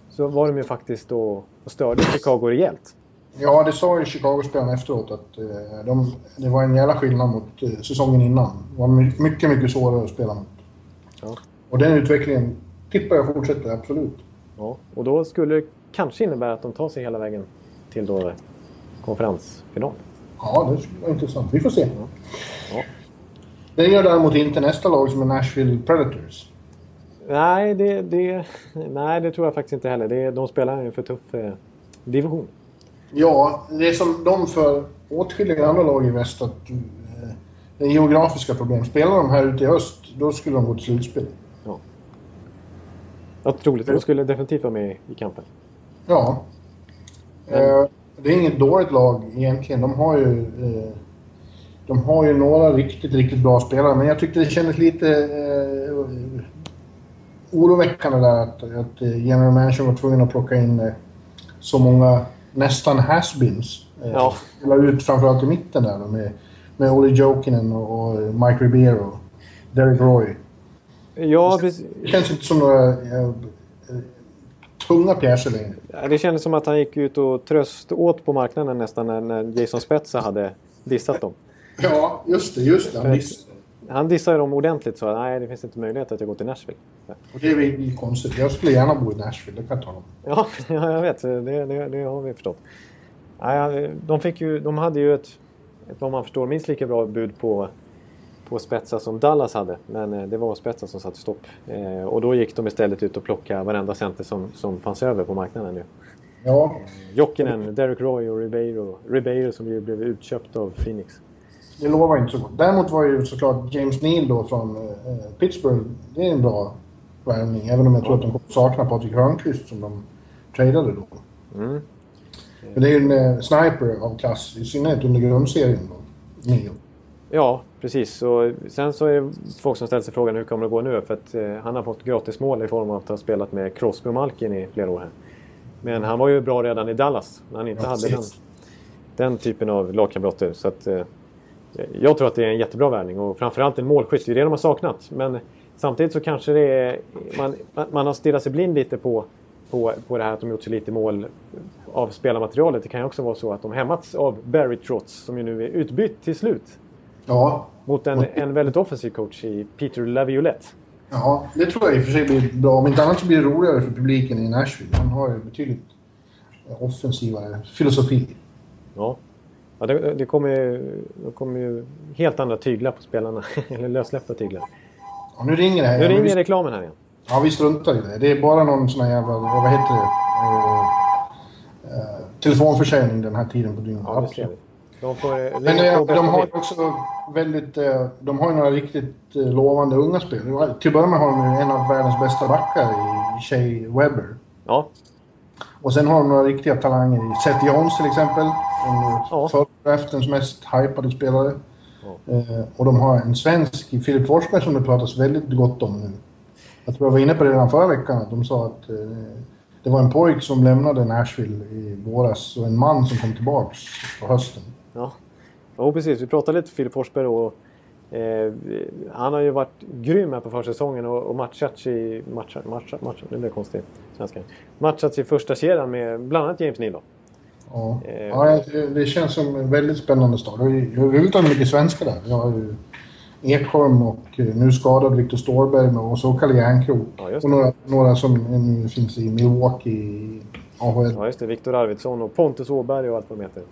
så var de ju faktiskt då och störde Chicago rejält. Ja, det sa ju Chicago-spelarna efteråt att de, det var en jävla skillnad mot säsongen innan. Det var my- mycket, mycket svårare att spela mot. Ja. Och den utvecklingen tippar jag fortsätter, absolut. Ja, och då skulle kanske innebära att de tar sig hela vägen till då konferensfinal. Ja, det skulle vara intressant. Vi får se. Ja. Det gör däremot inte nästa lag som är Nashville Predators. Nej, det, det, nej, det tror jag faktiskt inte heller. Det, de spelar en för tuff eh, division. Ja, det är som de för åtskilliga andra lag i väst att eh, är geografiska problem. Spelar de här ute i öst, då skulle de gå till slutspel. Otroligt. De skulle definitivt vara med i kampen. Ja. Eh, det är inget dåligt lag egentligen. De har ju... Eh, de har ju några riktigt, riktigt bra spelare, men jag tyckte det kändes lite eh, oroväckande där att, att eh, general manager var tvungen att plocka in så många nästan has-beens. Eh, Ja. Spela ut framförallt i mitten där med, med Olli Jokinen och, och Mike Ribeiro. Derek Roy. Ja, precis. Det känns inte som några tunga pjäser längre. Det kändes som att han gick ut och tröst åt på marknaden nästan när, när Jason Spezza hade dissat dem. Ja, just det. Just det. Han visste. Han dissade dem ordentligt så nej, det finns inte möjlighet att jag går till Nashville. Och det är konstigt. Jag skulle gärna bo i Nashville, det kan jag tala om. Ja, ja, jag vet. Det, det, det har vi förstått. Nej, de, fick ju, de hade ju ett, ett, vad man förstår, minst lika bra bud på, på Spetsa som Dallas hade. Men eh, det var Spetsa som satte stopp. Eh, och då gick de istället ut och plockade varenda center som, som fanns över på marknaden nu. Ja, Jokinen, Derek Roy och Ribeiro. Ribeiro som ju blev utköpt av Phoenix. det lovar inte så gott. Däremot var ju såklart James Neal då från eh, Pittsburgh, det är en bra värvning. Även om jag tror att de kommer sakna Patrik Hörnqvist som de tradade då. Mm. Men det är ju en eh, sniper av klass, i synnerhet under grundserien då. Neal. Ja, precis. Och sen så är det folk som ställer sig frågan hur kommer det gå nu? För att eh, han har fått gratis mål i form av att ha spelat med Crosby och Malkin i flera år här. Men han var ju bra redan i Dallas när han inte Ja, hade den, den typen av lagkamrater. Så att, eh, jag tror att det är en jättebra värvning och framförallt en målskytt. Det är det de har saknat. Men samtidigt så kanske det är, man, man har stirrat sig blind lite på, på, på det här att de gjort så lite mål av spelarmaterialet. Det kan ju också vara så att de hämmats av Barry Trotz som ju nu är utbytt till slut. Ja, Mot en, en väldigt offensiv coach i Peter Laviolette. ja, det tror jag i och för sig blir bra. Om inte annat så blir det roligare för publiken i Nashville. Han har ju betydligt offensivare filosofi. Ja. Ja, det, det, kommer ju, det kommer ju helt andra tyglar på spelarna. Eller lössläppta tyglar. Ja, nu ringer det här. Nu ringer vi, reklamen här igen. ja, vi struntar i det. Det är bara någon sån här jävla, vad heter det? Eh, eh, telefonförsäljning den här tiden på dygnet. Ja, det ser vi. De får eh, Men ringa eh, de har ju också väldigt... Eh, de har ju några riktigt lovande unga spelare. Till att börja med har de en av världens bästa backar i Shea Weber. Ja, Och sen har de några riktiga talanger i Seth Jones till exempel. Ja. Förra draftens mest hypade spelare. Eh, och de har en svensk i Filip Forsberg som det pratas väldigt gott om nu. Jag tror jag var inne på det redan förra veckan att de sa att det var en pojk som lämnade Nashville i våras och en man som kom tillbaks på hösten. Ja, jo, precis. Vi pratade lite Filip Forsberg och eh, han har ju varit grym här på försäsongen och, och matchat i... Matchat, matchat, matchat, det blev konstigt. Svenska. Matchat i första kedjan med bland annat James Neal då. Ja, Eh. ja det, det känns som en väldigt spännande start. Och Överhuvudtaget mycket svenskar där. Vi har ju Ekholm och eh, nu skadad Viktor Ståhlberg och så Kalle Järnkrok. Ja, och det. några, några som nu finns i Milwaukee i AHL. Ja, just det. Viktor Arvidsson och Pontus Åberg och allt vad de heter.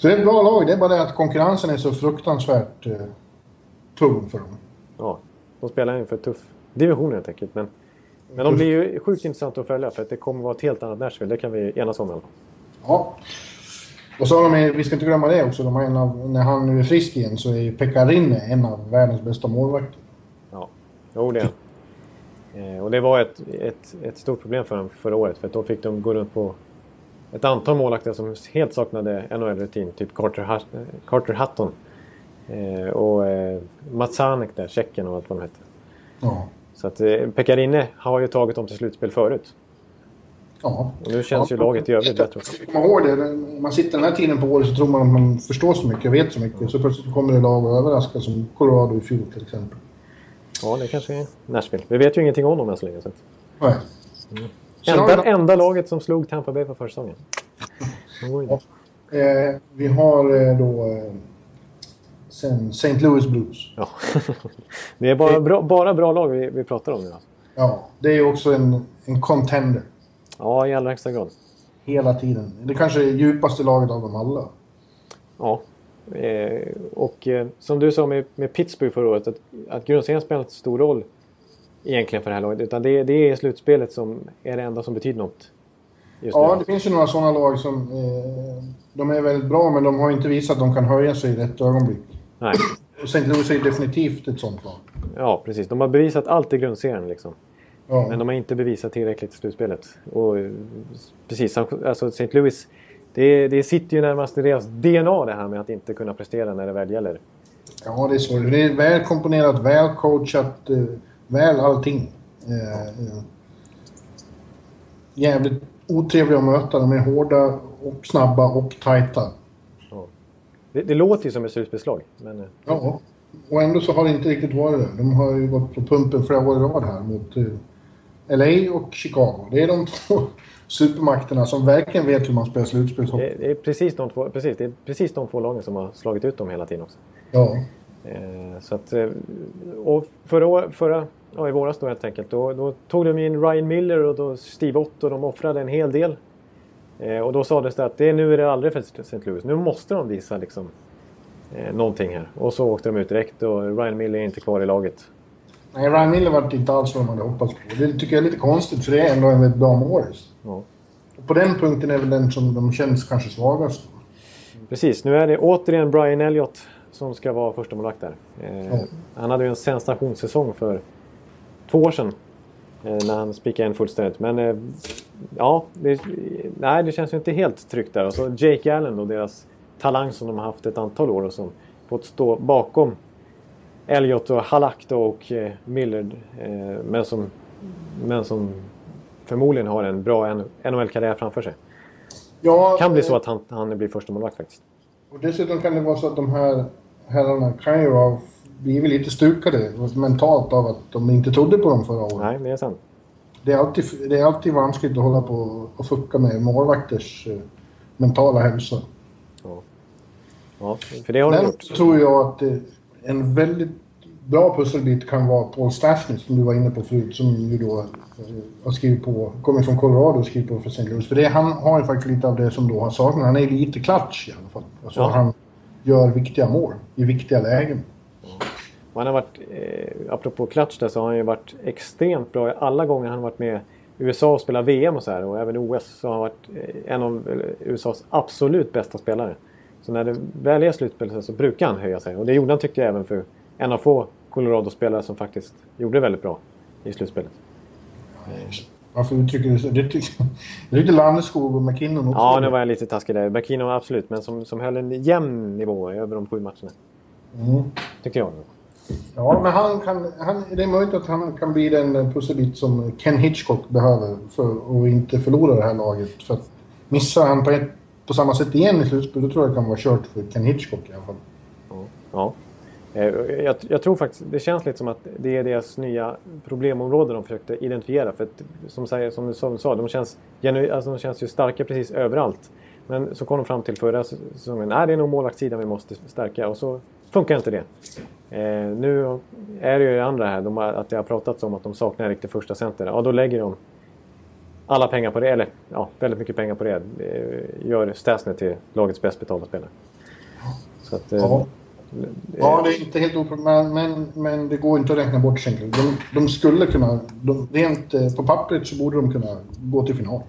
Så det är ett bra lag. Det är bara det att konkurrensen är så fruktansvärt eh, tung för dem. Ja, de spelar inför tuff division helt enkelt. Men, men de blir ju sjukt intressanta att följa för att det kommer vara ett helt annat Nashville. Det kan vi enas om. Ja. Och så har de, vi ska inte glömma det också, de har en av, när han nu är frisk igen så är ju Pekka Rinne en av världens bästa målvakter. Ja, jo det är eh, Och det var ett, ett, ett stort problem för dem förra året. För att då fick de gå runt på ett antal målvakter som helt saknade NHL-rutin. Typ Carter, Carter Hutton. Eh, och eh, Mats Hanek där, tjecken och allt vad de hette. Ja. Så att eh, Pekarinne har ju tagit dem till slutspel förut. Ja. Och nu känns ju laget i övrigt bättre också. Kom ihåg det, när man sitter den här tiden på året så tror man att man förstår så mycket, vet så mycket. Så plötsligt kommer det lag och överraskar som Colorado i fjol till exempel. Ja, det kanske är Nashville. Vi vet ju ingenting om dem än så länge. Så. Nej. Vi enda, enda laget som slog Tampa Bay på försäsongen. Dit. Eh, vi har eh, då eh, sen St. Louis Blues. Ja. det är bara bra, bara bra lag vi, vi pratar om nu. Ja, det är ju också en, en contender. Ja, i allra högsta grad. Hela tiden. Det kanske är djupaste laget av dem alla. Ja. Eh, och eh, som du sa med, med Pittsburgh förra året, att, att grundserien spelar inte stor roll egentligen för det här laget. Utan det, det är slutspelet som är det enda som betyder något. Ja, nu. det finns ju några sådana lag som... Eh, de är väldigt bra, men de har inte visat att de kan höja sig i rätt ögonblick. Nej. Och St. Louis är definitivt ett sånt lag. Ja, precis. De har bevisat allt i grundserien liksom. Ja. Men de har inte bevisat tillräckligt i slutspelet. Och precis, alltså St. Louis, det, det sitter ju närmast i deras DNA det här med att inte kunna prestera när det väl gäller. Ja, det är så. Det är väl komponerat, väl coachat, eh, väl allting. Eh, eh, jävligt otrevliga att möta. De är hårda och snabba och tajta. Det, det låter ju som ett slutspelslag. Men eh, Ja. Och ändå så har det inte riktigt varit det. De har ju gått på pumpen flera år i rad här mot eh, LA och Chicago. Det är de två supermakterna som verkligen vet hur man spelar slutspelshockey. det, det, är precis de två, precis, det är precis de två lagen som har slagit ut dem hela tiden också. Ja. Eh, så att, eh, och förra, förra ja, i våras då helt enkelt, då, då tog de in Ryan Miller och då Steve Ott och de offrade en hel del. Eh, och då sades det att det, nu är det aldrig för St. Louis. Nu måste de visa liksom, eh, någonting här. Och så åkte de ut direkt och Ryan Miller är inte kvar i laget. Nej, Ryan Miller var inte alls vad man hade hoppats på. Det tycker jag är lite konstigt för det är ändå en väldigt bra Morris. Ja. Och på den punkten är väl den som de känns kanske svagast. Precis, nu är det återigen Brian Elliott som ska vara första målvakt där. Eh, Ja. Han hade ju en sensationssäsong för två år sedan. Eh, när han spikade in fullständigt. Men eh, ja, det, nej, det känns ju inte helt tryggt där. Och så Jake Allen då, deras talang som de har haft ett antal år och som fått stå bakom Elliott och Halak då och eh, Millard. Eh, men, som, men som förmodligen har en bra NHL-karriär framför sig. Ja, kan bli så att han, han blir första målvakt faktiskt. Och dessutom kan det vara så att de här herrarna kan ju ha blivit lite stukade mentalt av att de inte trodde på dem förra året. Nej, det är sant. Det är alltid, det är alltid vanskligt att hålla på och fucka med målvakters eh, mentala hälsa. Ja, för det har de gjort. tror jag att eh, en väldigt bra pusselbit kan vara Paul Stastny som du var inne på förut som ju då eh, har skrivit på, kommer från Colorado och skrivit på för St. Louis. För det, han har ju faktiskt lite av det som då har saknats. Han är lite klatsch i alla fall. Alltså Ja. han gör viktiga mål i viktiga lägen. Och han har varit, eh, apropå klatsch där, så har han ju varit extremt bra. Alla gånger han har varit med USA och spelat VM och så här och även OS så har han varit eh, en av eh, USAs absolut bästa spelare. Så när det väl är slutspel så brukar han höja sig. Och det gjorde han tyckte jag även för en av få Colorado-spelare som faktiskt gjorde väldigt bra i slutspelet. Varför uttrycker du så? Det tyckte Landeskog och McKinnon också. Ja, nu var jag lite taskig där. McKinnon absolut, men som, som höll en jämn nivå över de sju matcherna. Mm. Tycker jag. Ja, men han kan, han, det är möjligt att han kan bli den pusselbit som Ken Hitchcock behöver för att inte förlora det här laget. För att missar han på, ett, på samma sätt igen i slutspel, då tror jag det kan vara kört för Ken Hitchcock i alla fall. Ja. ja. Eh, jag, jag, tror faktiskt, det känns lite som att det är deras nya problemområde de försökte identifiera. För att, som, som, du, som du sa, de känns, alltså, de känns ju starka precis överallt. Men så kom de fram till förra säsongen, nej det är nog målvaktssidan vi måste stärka och så funkar inte det. Eh, nu är det ju det andra här, de har, att det har pratats om att de saknar en riktig första center. Ja, då lägger de alla pengar på det, eller ja, väldigt mycket pengar på det. Eh, gör Stasny till lagets bäst betalda spelare. Så att, eh, ja. Ja, det är inte helt oproblematiskt, men, men det går inte att räkna bort Schenkel. De, de skulle kunna, de, rent eh, på pappret så borde de kunna gå till final.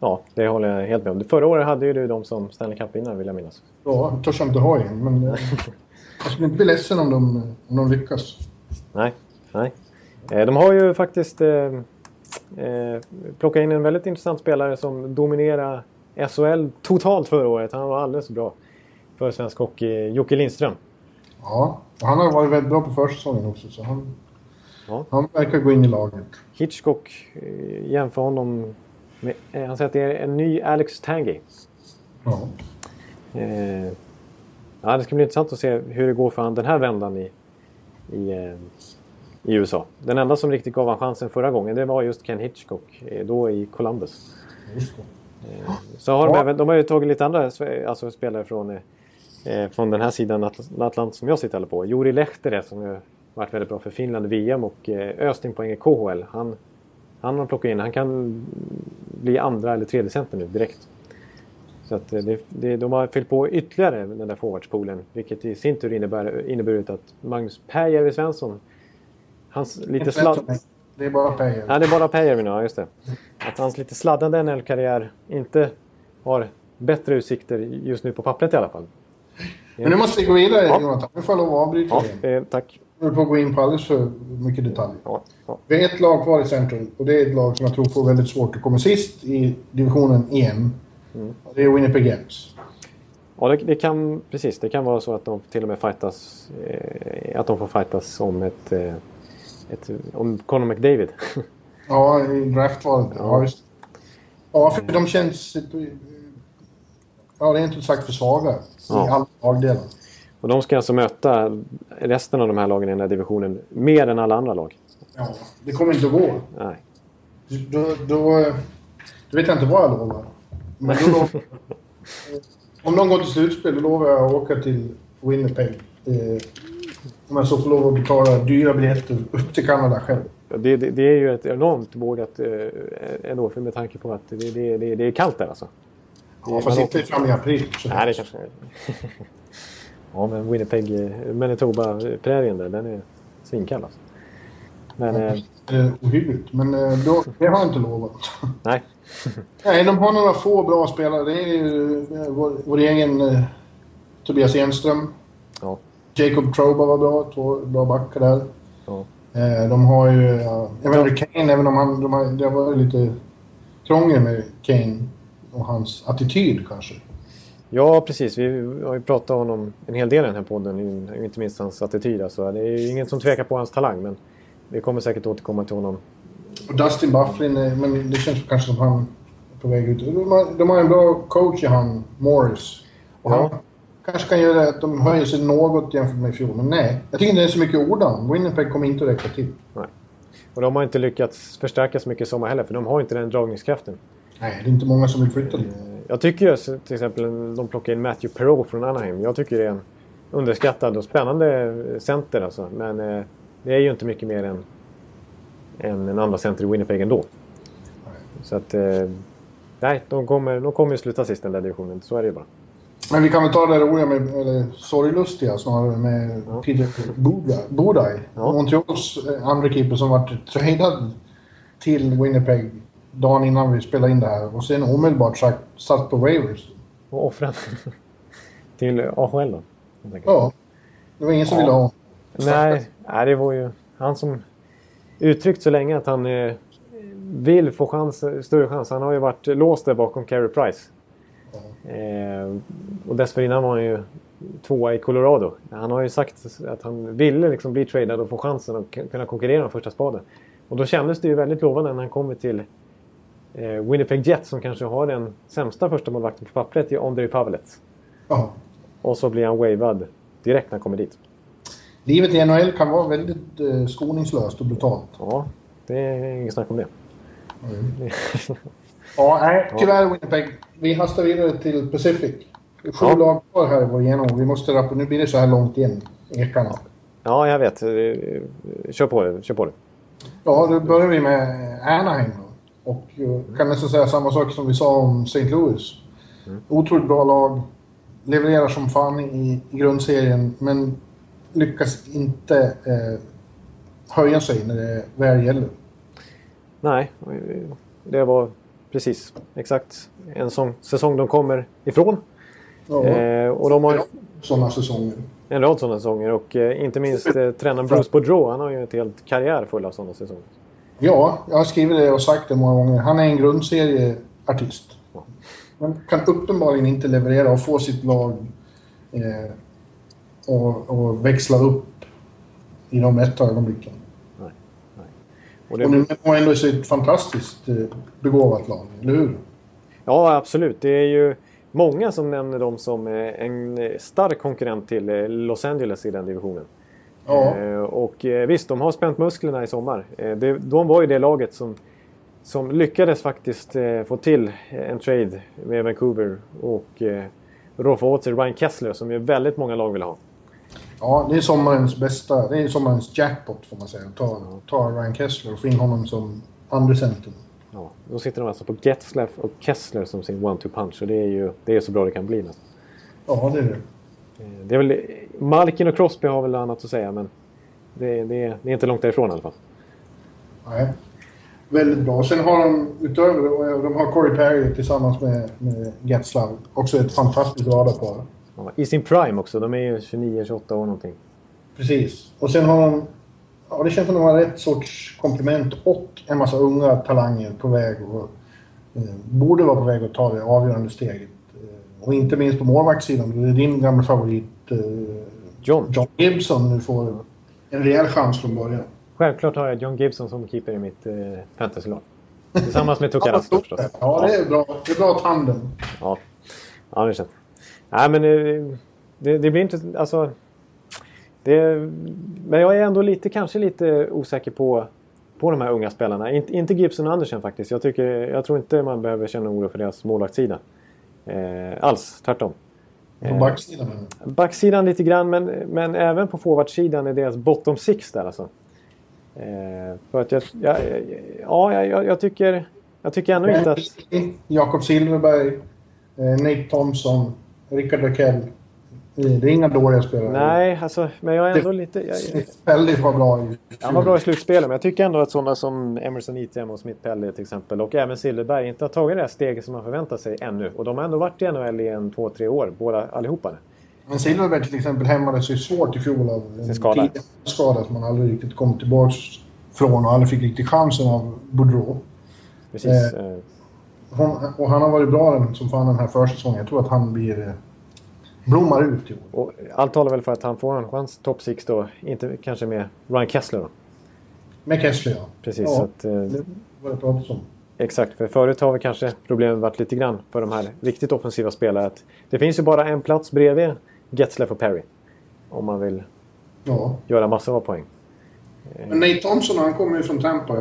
Ja, det håller jag helt med om. Förra året hade ju du dem som Stanley Cup-vinnare vill jag minnas. Ja, törs jag inte ha igen, men eh, jag skulle inte bli ledsen om de, om de lyckas. Nej, nej. Eh, de har ju faktiskt eh, eh, plockat in en väldigt intressant spelare som dominerade SHL totalt förra året. Han var alldeles bra för svensk hockey, Jocke Lindström. Ja, och han har varit väldigt bra på försäsongen också. Så han, ja. han verkar gå in i laget. Hitchcock jämför honom han säger att det är en ny Alex Tanguy. Ja. Eh, ja, det ska bli intressant att se hur det går för han den här vändan i, i, eh, i USA. Den enda som riktigt gav han chansen förra gången det var just Ken Hitchcock, eh, då i Columbus. Eh, så har de, även, de har ju tagit lite andra alltså, spelare från eh, från den här sidan Atlant som jag sitter på. Juri Lehtere som har varit väldigt bra för Finland i VM och eh, Östing i KHL. Han, han har plockat in, han kan bli andra eller tredje center nu direkt. Så att eh, det, det, de har fyllt på ytterligare den där forwardspoolen vilket i sin tur innebär, inneburit att Magnus Pääjärvi Svensson hans lite sladd... Det är bara Pääjärvi. Ja, det är bara Pääjärvi nu, ja just det. Att hans lite sladdande NHL-karriär inte har bättre utsikter just nu på pappret i alla fall. Men nu måste vi gå vidare ja. Jonathan. Nu får jag lov att avbryta ja, eh, Tack. Håller på att gå in på alldeles för mycket detaljer. Ja, ja. Vi har ett lag kvar i centrum och det är ett lag som jag tror får väldigt svårt att komma sist i divisionen EM. Mm. Det är Winnipeg Jets. Ja, det, det, kan, precis. Det kan vara så att de till och med fightas, eh, att de får fightas om ett, eh, ett om Conor McDavid. ja, i draftvalet. Ja. Ja, ja, för de känns ja, rent ut sagt för svaga ja. i alla lagdelar. Och de ska alltså möta resten av de här lagen i den här divisionen mer än alla andra lag. Ja, det kommer inte att gå. Nej. Då, då, då vet jag inte vad jag lovar. Men då lovar, om de går till slutspel, då lovar jag att åka till Winnipeg. Eh, om jag så får lov att betala dyra biljetter upp till Kanada själv. Det, det, det är ju ett enormt vågat eh, ändå, för med tanke på att det, det är kallt där alltså. Ja, fast inte fram i april. Nej, det kanske Ja, men Winnipeg, Manitoba-prärien där, den är svinkall alltså. Men... Ja, eh, ohyggligt, men eh, då, det har jag inte lovat. Nej. Nej, de har några få bra spelare. Det är eh, vår, vår egen eh, Tobias Enström. Ja. Jacob Troba var bra, två bra backar där. Ja. Eh, de har ju... Ja, Evander Kane, även om han, de har, det var lite krångel med Kane och hans attityd kanske. Ja, precis. Vi har ju pratat om honom en hel del i den här podden. Inte minst hans attityd. Alltså. Det är ingen som tvekar på hans talang, men vi kommer säkert återkomma till honom. Och Dustin Bufflin, men det känns kanske som han är på väg ut. De har, de har en bra coach i han, Morris. Och ja. han kanske kan göra att de höjer sig något jämfört med i fjol. Men nej, jag tycker inte det är så mycket ord om. Winnipeg kommer inte att räcka till. Nej. Och de har inte lyckats förstärka så mycket i sommar heller, för de har inte den dragningskraften. Nej, det är inte många som vill flytta dit. Jag tycker till exempel de plockar in Matthew Perreault från Anaheim. Jag tycker det är en underskattad och spännande center alltså. Men eh, det är ju inte mycket mer än, än en andra center i Winnipeg ändå. Så att... Eh, nej, de kommer, de kommer ju sluta sist i den där divisionen. Så är det ju bara. Men vi kan väl ta det roliga med, eller sorglustiga snarare, med ja. Peter Bodaj. Ja. Montreals eh, andra keeper som varit tradad till Winnipeg dagen innan vi spelade in det här och sen omedelbart sagt, satt på waivers. Och offrat till AHL då? Ja. Det var ingen som ja. ville ha Nej, nej, det var ju han som uttryckt så länge att han eh, vill få chans, större chans. Han har ju varit låst där bakom Carey Price. Eh, och dessförinnan var han ju tvåa i Colorado. Han har ju sagt att han ville liksom bli tradad och få chansen att kunna konkurrera om första spaden. Och då kändes det ju väldigt lovande när han kommer till Winnipeg Jets som kanske har den sämsta första målvakten på pappret i Ondrej Pavelets. Ja. Och så blir han wavad direkt när han kommer dit. Livet i NHL kan vara väldigt eh, skoningslöst och brutalt. Ja, det är inget snack om det. Ja, nej, tyvärr Winnipeg. Vi hastar vidare till Pacific. Sju Ja. lag kvar här i vår genom. Vi måste rappa. Nu blir det så här långt igen. Ekarna. Ja, jag vet. Eh, Kör på det. Kör på det. Ja, då börjar vi med Anaheim då. Och eh, kan nästan säga samma sak som vi sa om St. Louis. Otroligt bra lag. Levererar som fan i, i grundserien, men lyckas inte eh, höja sig när det väl gäller. Nej, det var precis exakt en sån säsong de kommer ifrån. Ja, Eh, och de har ju sådana säsonger. en rad sådana säsonger och eh, inte minst eh, tränaren Bruce Boudreau. Han har ju ett helt karriär full av sådana säsonger. Ja, jag har skrivit det och sagt det många gånger. Han är en grundserieartist. Men kan uppenbarligen inte leverera och få sitt lag eh, och, och växla upp i de rätta ögonblicken. Och Och det, är ändå ett fantastiskt eh, begåvat lag, eller hur? ja, absolut. Det är ju många som nämner dem som eh, en stark konkurrent till eh, Los Angeles i den divisionen. Ja, Eh, Och eh, visst, de har spänt musklerna i sommar. Eh, de var ju det laget som, som lyckades faktiskt få till en trade med Vancouver och eh, roffa åt sig Ryan Kessler som ju väldigt många lag vill ha. ja, det är sommarens bästa, det är sommarens jackpot får man säga. Ta, ta Ryan Kessler och få in honom som andra center. Ja, då sitter de alltså på Getzlaff och Kessler som sin one-two punch och det är ju det är så bra det kan bli nästan. Ja, det är det. Det är väl, Malkin och Crosby har väl annat att säga men det, det, det är inte långt därifrån i alla fall. Nej. Väldigt bra. Sen har de utöver det, de har Corey Perry tillsammans med, med Getzlav. Också ett fantastiskt radarpar. Ja, I sin prime också, de är ju 29-28 år någonting. Precis. Och sen har de... Ja, det känns som de har rätt sorts komplement och en massa unga talanger på väg och eh, borde vara på väg att ta det avgörande steget. Eh, och inte minst på målvaktssidan. Det är din gamla favorit John. John Gibson nu får en rejäl chans från början. Självklart har jag John Gibson som keeper i mitt eh, fantasylag. Tillsammans med Tuukka Rask förstås. Ja, det är bra. Det är bra tandem. Ja, ja det känns. Nej, men eh, det, det blir inte... Alltså, det, men jag är ändå lite, kanske lite osäker på, på de här unga spelarna. Inte, inte Gibson och Andersen faktiskt. Jag, tycker, jag tror inte man behöver känna oro för deras målvaktssida. Eh, alls, tvärtom. På backsidan. Backsidan lite grann, men, men även på forwardsidan är deras bottom six där alltså. Eh, för att jag, jag, ja, jag, jag, tycker, jag tycker ändå inte att... Jakob Silverberg, eh, Nate Thompson, Rickard Rakell. Eh, Det är inga dåliga spelare. Nej, alltså, men jag är ändå lite... Jag, Väldigt var bra i han var bra i slutspelet, men jag tycker ändå att sådana som Emerson Item och Smith Pelly till exempel och även Silverberg inte har tagit det här steget som man förväntar sig ännu. Och de har ändå varit i NHL i en, två, tre år, båda allihopa. Men Silverberg till exempel hämmade sig svårt i fjol av en skada. skada som man aldrig riktigt kom tillbaka från och aldrig fick riktigt chansen av Boudreau. Precis. Eh. Eh, Hon, och han har varit bra som fan den här försäsongen. Jag tror att han blir... Blommar ut i år. och allt talar väl för att han får en chans top six då. Inte kanske med Ryan Kessler då. Med Kessler ja. Precis. Ja. Att, eh, Det var det pratats om. Exakt, för förut har vi kanske problemet varit lite grann för de här riktigt offensiva spelarna. Att det finns ju bara en plats bredvid Getzlaff och Perry. Om man vill Ja. göra massor av poäng. Men Nate Thompson, han kommer ju från Tampa.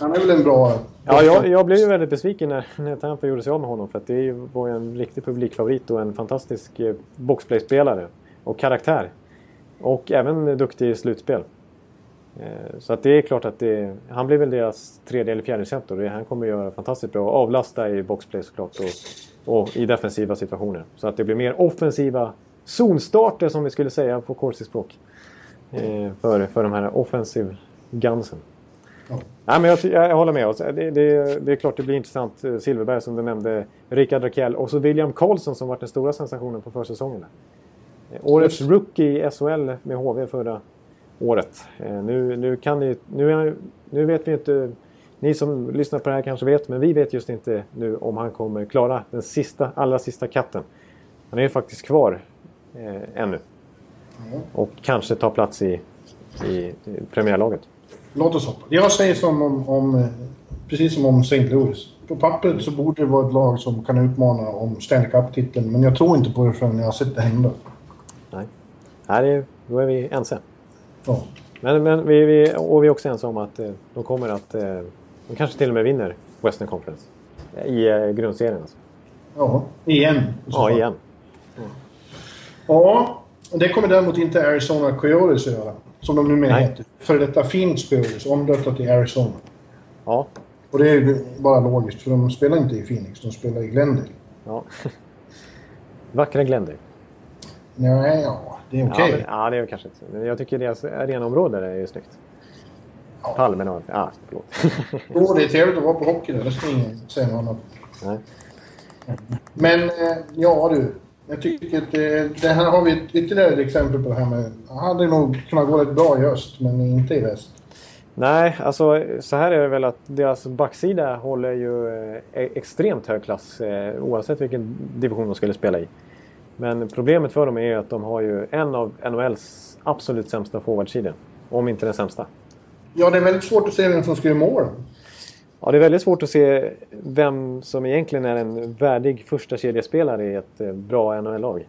Han är väl en bra... Ja, jag, jag blev ju väldigt besviken när, när Tampa gjorde sig av med honom. För att det var ju en riktig publikfavorit och en fantastisk eh, boxplay-spelare. Och karaktär. Och även duktig i slutspel. Eh, Så att det är klart att det, han blir väl deras tredje eller fjärde center. Han kommer göra fantastiskt bra. Avlasta i boxplay såklart. Och, och i defensiva situationer. Så att det blir mer offensiva zonstarter som vi skulle säga på corsi-språk. Eh, för, för de här offensive gunsen. Ja. Nej, men jag, jag håller med. oss. Det, det, det är klart det blir intressant. Eh, Silverberg som du nämnde, Rickard Rakell och så William Karlsson som var den stora sensationen på försäsongen. Eh, Årets rookie i SHL med HV förra året. Eh, Nu, nu, kan det, nu, nu vet vi inte ni som lyssnar på det här kanske vet, men vi vet just inte nu om han kommer klara den sista, allra sista katten. Han är ju faktiskt kvar eh, ännu. Ja. Och kanske tar plats i, i, premiärlaget. Låt oss hoppas. Jag säger som om, om, precis som om St. Louis. På pappret så borde det vara ett lag som kan utmana om Stanley Cup-titeln, men jag tror inte på det förrän jag har sett det hända. Nej. Här är, då är vi ense. Ja. Men, men vi, vi, och vi är också ense om att eh, de kommer att... Eh, de kanske till och med vinner Western Conference. I eh, grundserien alltså. Ja, igen. Ja, igen. Ja, det kommer däremot inte Arizona Coyotes att göra. Som de numera Nej. heter. För detta Phoenix Coyotes, omdöpta till Arizona. Ja. Och det är ju bara logiskt, för de spelar inte i Phoenix, de spelar i Glendale. ja. Vackra Glendale. Nej, ja, det är okej. Ja, men, ja, det är kanske inte. Men jag tycker deras arenaområde är ju snyggt. Ja. Palmerna och... Ja, förlåt. Jo, det är trevligt att vara på hockey där, det ska ingen säga något annat. Nej. Men, eh, ja du. Jag tycker att det, det här har vi ytterligare ett exempel på det här med... Han hade nog kunnat gå rätt bra i öst, men inte i väst. Nej, alltså så här är det väl att deras backsida håller ju eh, extremt hög klass eh, oavsett vilken division de skulle spela i. Men problemet för dem är att de har ju en av NHLs absolut sämsta forwardsidor. Om inte den sämsta. Ja, det är väldigt svårt att se vem som ska göra mål. Ja, det är väldigt svårt att se vem som egentligen är en värdig första kedjespelare i ett eh, bra NHL-lag.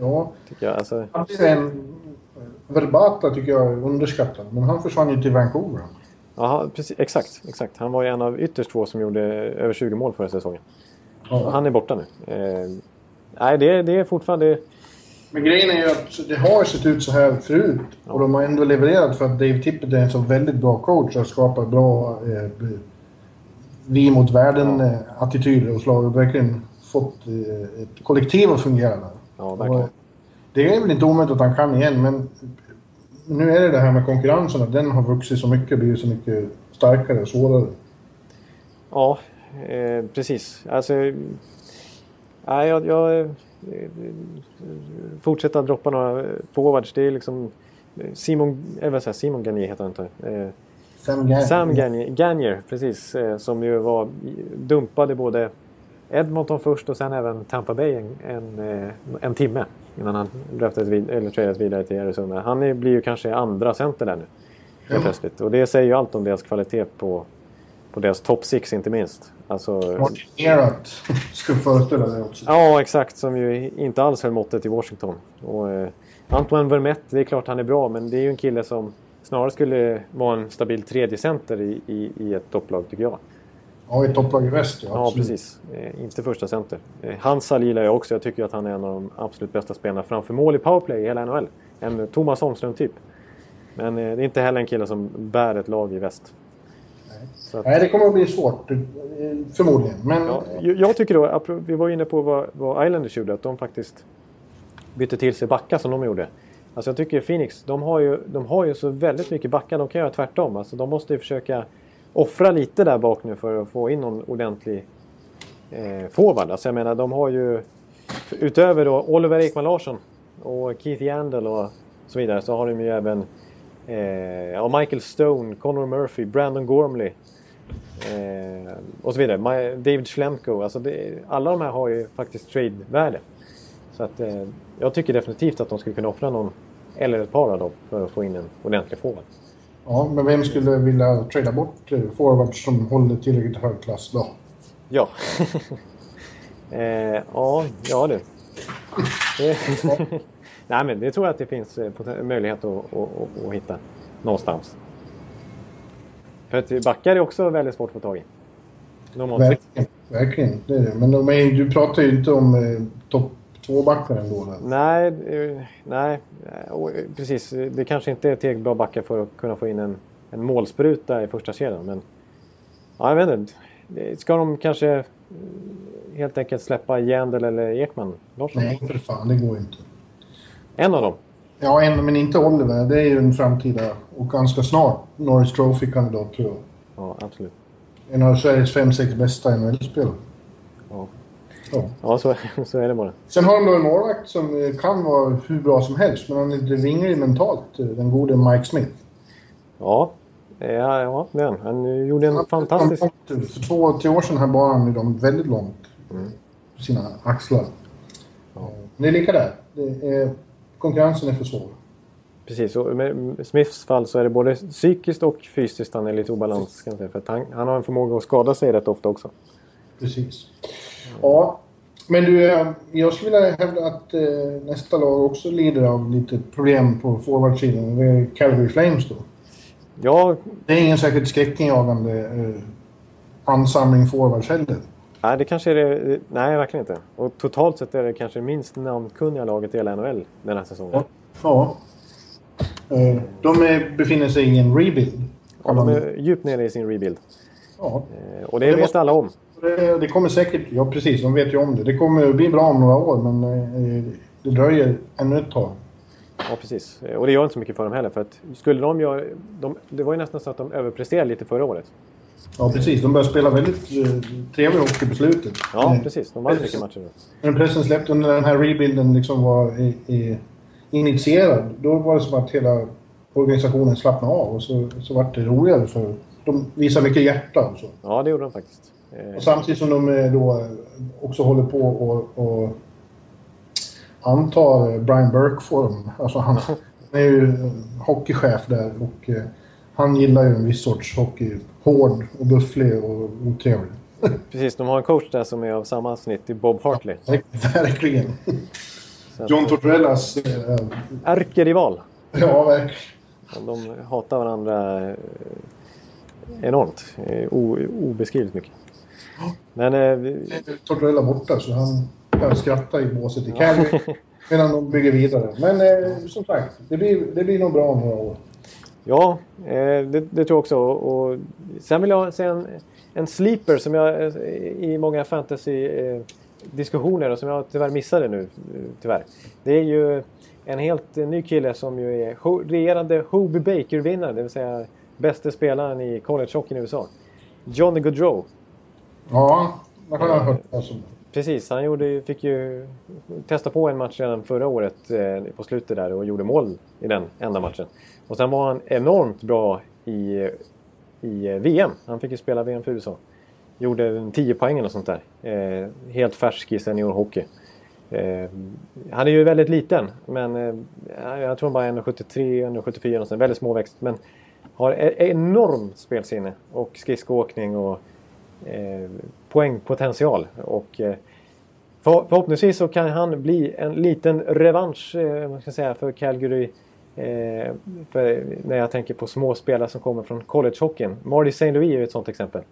Ja, Tycker jag. Alltså, han är en... Verbata tycker jag är underskattad, men han försvann ju till Vancouver. ja, precis, exakt, exakt. Han var ju en av ytterst två som gjorde över 20 mål förra säsongen. Ja. Han är borta nu. Eh, nej, det, det är fortfarande... Men grejen är ju att det har sett ut så här förut. Och de har ändå levererat för att Dave Tippett är en så väldigt bra coach och skapar bra eh, vi mot världen-attityder och slag. Och verkligen fått eh, ett kollektiv att fungera där. Ja, verkligen. Och det är väl inte omöjligt att han kan igen, men nu är det det här med konkurrensen, att den har vuxit så mycket, blivit så mycket starkare och svårare. Ja, eh, precis. Alltså, nej, jag, jag eh, fortsätter att droppa några forwards. Det är liksom eh, Simon, eller vad säger jag, Simon Gagné heter han inte. Eh, Sam Gagner. Sam Gagner, Gagner precis. Eh, som ju var dumpade både Edmonton först och sen även Tampa Bay en, en, eh, en timme innan han draftades vid, eller tradades vidare till Arizona. Han är, blir ju kanske andra center där nu. Helt plötsligt. Och det säger ju allt om deras kvalitet på, på deras top six inte minst. Alltså, Martin Erat skulle föreställa dig också. ja, exakt. Som ju inte alls höll måttet i Washington. Och, eh, Antoine Vermette, det är klart han är bra, men det är ju en kille som snarare skulle vara en stabil tredje center i, i, i ett topplag, tycker jag. Ja, i topplag i väst, ja. Ja, absolut. precis. Eh, inte första center. Eh, Hansa gillar jag också. Jag tycker att han är en av de absolut bästa spelarna framför mål i powerplay i hela NHL. En Thomas Holmström-typ. Men eh, det är inte heller en kille som bär ett lag i väst. Så att, Nej, det kommer att bli svårt. eh, Förmodligen. Men ja, jag tycker då, vi var inne på vad, vad Islanders gjorde, att de faktiskt bytte till sig backar som de gjorde. Alltså jag tycker Phoenix, de har, ju, de har ju så väldigt mycket backar, de kan göra tvärtom. Alltså de måste ju försöka offra lite där bak nu för att få in någon ordentlig eh, forward. Alltså jag menar, de har ju utöver då Oliver Ekman Larsson och Keith Yandel och så vidare så har de ju även eh, Michael Stone, Connor Murphy, Brandon Gormley eh, och så vidare. My, David Schlemko. Alltså det, alla de här har ju faktiskt trade-värde. Så att, eh, jag tycker definitivt att de skulle kunna offra någon eller ett par av dem för att få in en ordentlig forward. Ja, men vem skulle vilja trada bort eh, forwards som håller tillräckligt hög klass då? Ja. eh, ja, ja du. Nej men det tror jag att det finns eh, möjlighet att, att, att, hitta någonstans. För att backar är också väldigt svårt att få tag i. Normalt. Verkligen. Verkligen, det är det. Men de är, du pratar ju inte om eh, topp två-backar ändå. Nej, eh, nej. eh, eh, precis. Det kanske inte är tillräckligt bra backar för att kunna få in en, en målspruta i första kedjan. Men ja, jag vet inte. Ska de kanske helt enkelt släppa Jandel eller Ekman Larsson? Nej, för fan, det går inte. En av dem? Ja, en, men inte Oliver. Det är ju en framtida och ganska snart Norris Trophy-kandidat tror jag. Ja, absolut. En av Sveriges fem, sex bästa NHL-spelare. Ja, Ja. ja så, så är det bara. Sen har de då en målvakt som eh, kan vara hur bra som helst, men han är lite vinglig mentalt. eh, Den gode Mike Smith. Ja, Ja, ja det är han. Han gjorde en fantastisk... För två, tre år sedan här bar han dem väldigt långt. Mm. På sina axlar. Ja. Det är lika där. Är, konkurrensen är för svår. Precis, och med Smiths fall så är det både psykiskt och fysiskt han är lite obalans. Kan säga, för han, han har en förmåga att skada sig rätt ofta också. Precis. Ja, men du, jag skulle vilja hävda att eh, nästa lag också lider av lite problem på forwardsidan. Det är Calgary Flames då. Ja. Det är ingen särskilt skräckinjagande eh, ansamling forwards heller. Nej, det kanske är det. Nej, verkligen inte. Och totalt sett är det kanske minst namnkunniga laget i hela NHL den här säsongen. Ja. ja. Eh, de är, befinner sig i en rebuild. Ja, de är djupt nere i sin rebuild. Ja. Eh, och det, det vet måste... alla om. Det, det, kommer säkert, ja precis, de vet ju om det. Det kommer bli bra om några år men eh, det dröjer ännu ett tag. Ja precis, och det gör inte så mycket för dem heller för att skulle de göra... De, det var ju nästan så att de överpresterade lite förra året. Ja precis, de började spela väldigt trevlig hockey på slutet. Ja precis, de vann mycket matcher. När pressen släppte under den här rebuilden liksom var i, i, initierad, då var det som att hela organisationen slappnade av och så, så var det roligare för de visade mycket hjärta och så. Ja, det gjorde de faktiskt. Eh, och samtidigt som de eh, då också håller på och, och antar Brian Burke-form. Alltså han, är ju hockeychef där och eh, han gillar ju en viss sorts hockey. Hård och bufflig och otrevlig. Precis, de har en coach där som är av samma snitt i Bob Hartley. Ja, verkligen. John Tortorellas... Äh, Ärkerival. Ja, verkligen. De hatar varandra enormt. O, obeskrivligt mycket. Men... Eh, Tortorella borta så han kan skratta i båset i Calgary medan de bygger vidare. Men eh, som sagt, det blir, det blir nog bra om några år. Ja, eh, det, det, tror jag också. Och, sen vill jag säga en, en sleeper som jag eh, i många fantasy-diskussioner och som jag tyvärr missade nu, tyvärr. Det är ju en helt ny kille som ju är regerande Hobie Baker-vinnare, det vill säga bästa spelaren i college-hockeyn i USA. Johnny Gaudreau. Ja, det har jag hört Alltså. Precis, han gjorde, fick ju testa på en match redan förra året eh, på slutet där och gjorde mål i den enda matchen. Och sen var han enormt bra i, i eh, VM. Han fick ju spela VM för USA. Gjorde 10 poäng eller sånt där. Eh, helt färsk i seniorhockey. Eh, han är ju väldigt liten, men eh, jag tror han bara är 1,73, 1,74 och sen väldigt småväxt. Men har e-, enormt spelsinne och skridskoåkning och Eh, poängpotential. Och, eh, för, förhoppningsvis så kan han bli en liten revansch eh, man ska säga, för Calgary. Eh, för när jag tänker på små spelare som kommer från collegehockeyn. Marty St. Louis är ett sånt exempel.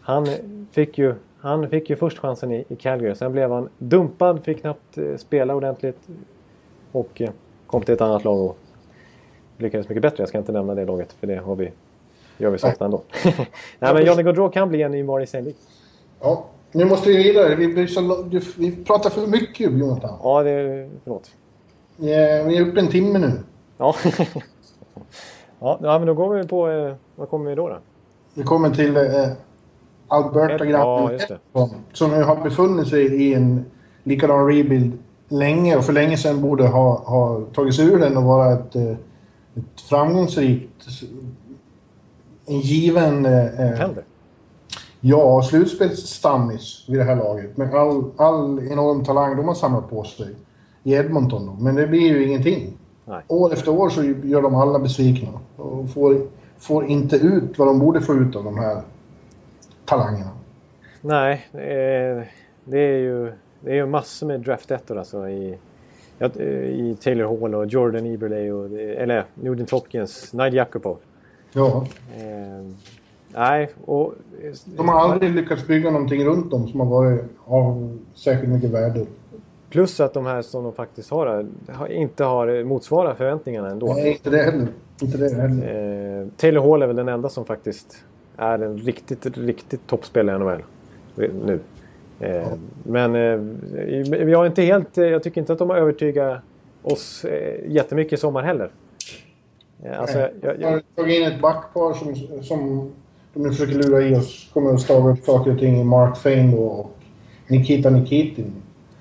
Han fick ju, han fick ju först chansen i, i Calgary. Sen blev han dumpad, fick knappt eh, spela ordentligt. Och eh, kom till ett annat lag och lyckades mycket bättre. Jag ska inte nämna det laget för det har vi gör vi ofta ändå. Nej, men Johnny Gaudreau kan bli en ny Maurice Sendik. Ja, nu måste vi vidare. Vi, så, vi pratar för mycket, Jonathan. Ja, det är... Förlåt. vi är uppe en timme nu. Ja. ja, men då går vi på... Eh, vad kommer vi då? då? Vi kommer till eh, Alberta ja, just det. Som nu har befunnit sig i en likadan rebuild länge och för länge sedan borde ha, ha tagit sig ur den och vara ett, eh, ett framgångsrikt en given... Eh, Händer. Ja, slutspelsstammis vid det här laget. Med all, all enorm talang de har samlat på sig i Edmonton. Då. Men det blir ju ingenting. Nej. År efter år så gör de alla besvikna. Och får, får inte ut vad de borde få ut av de här talangerna. Nej, det är ju, det är ju massor med draftettor alltså i, i Taylor Hall och Jordan Eberle och, eller Nugent Hopkins, Nigel Jakubov. Ja. Eh, nej, och... De har aldrig lyckats bygga någonting runt dem som har varit av särskilt mycket värde. Plus att de här som de faktiskt har inte har motsvarat förväntningarna ändå. Nej, inte det heller. Inte det heller. Eh, Taylor Hall är väl den enda som faktiskt är en riktigt, riktigt toppspelare i NHL nu. Eh, ja. Men eh, vi har inte helt, jag tycker inte att de har övertygat oss eh, jättemycket i sommar heller. Alltså, jag, jag, jag... tagit in ett backpar som, som de nu försöker lura i oss. Kommer att stava upp saker och ting i Mark Fane då och Nikita Nikitin.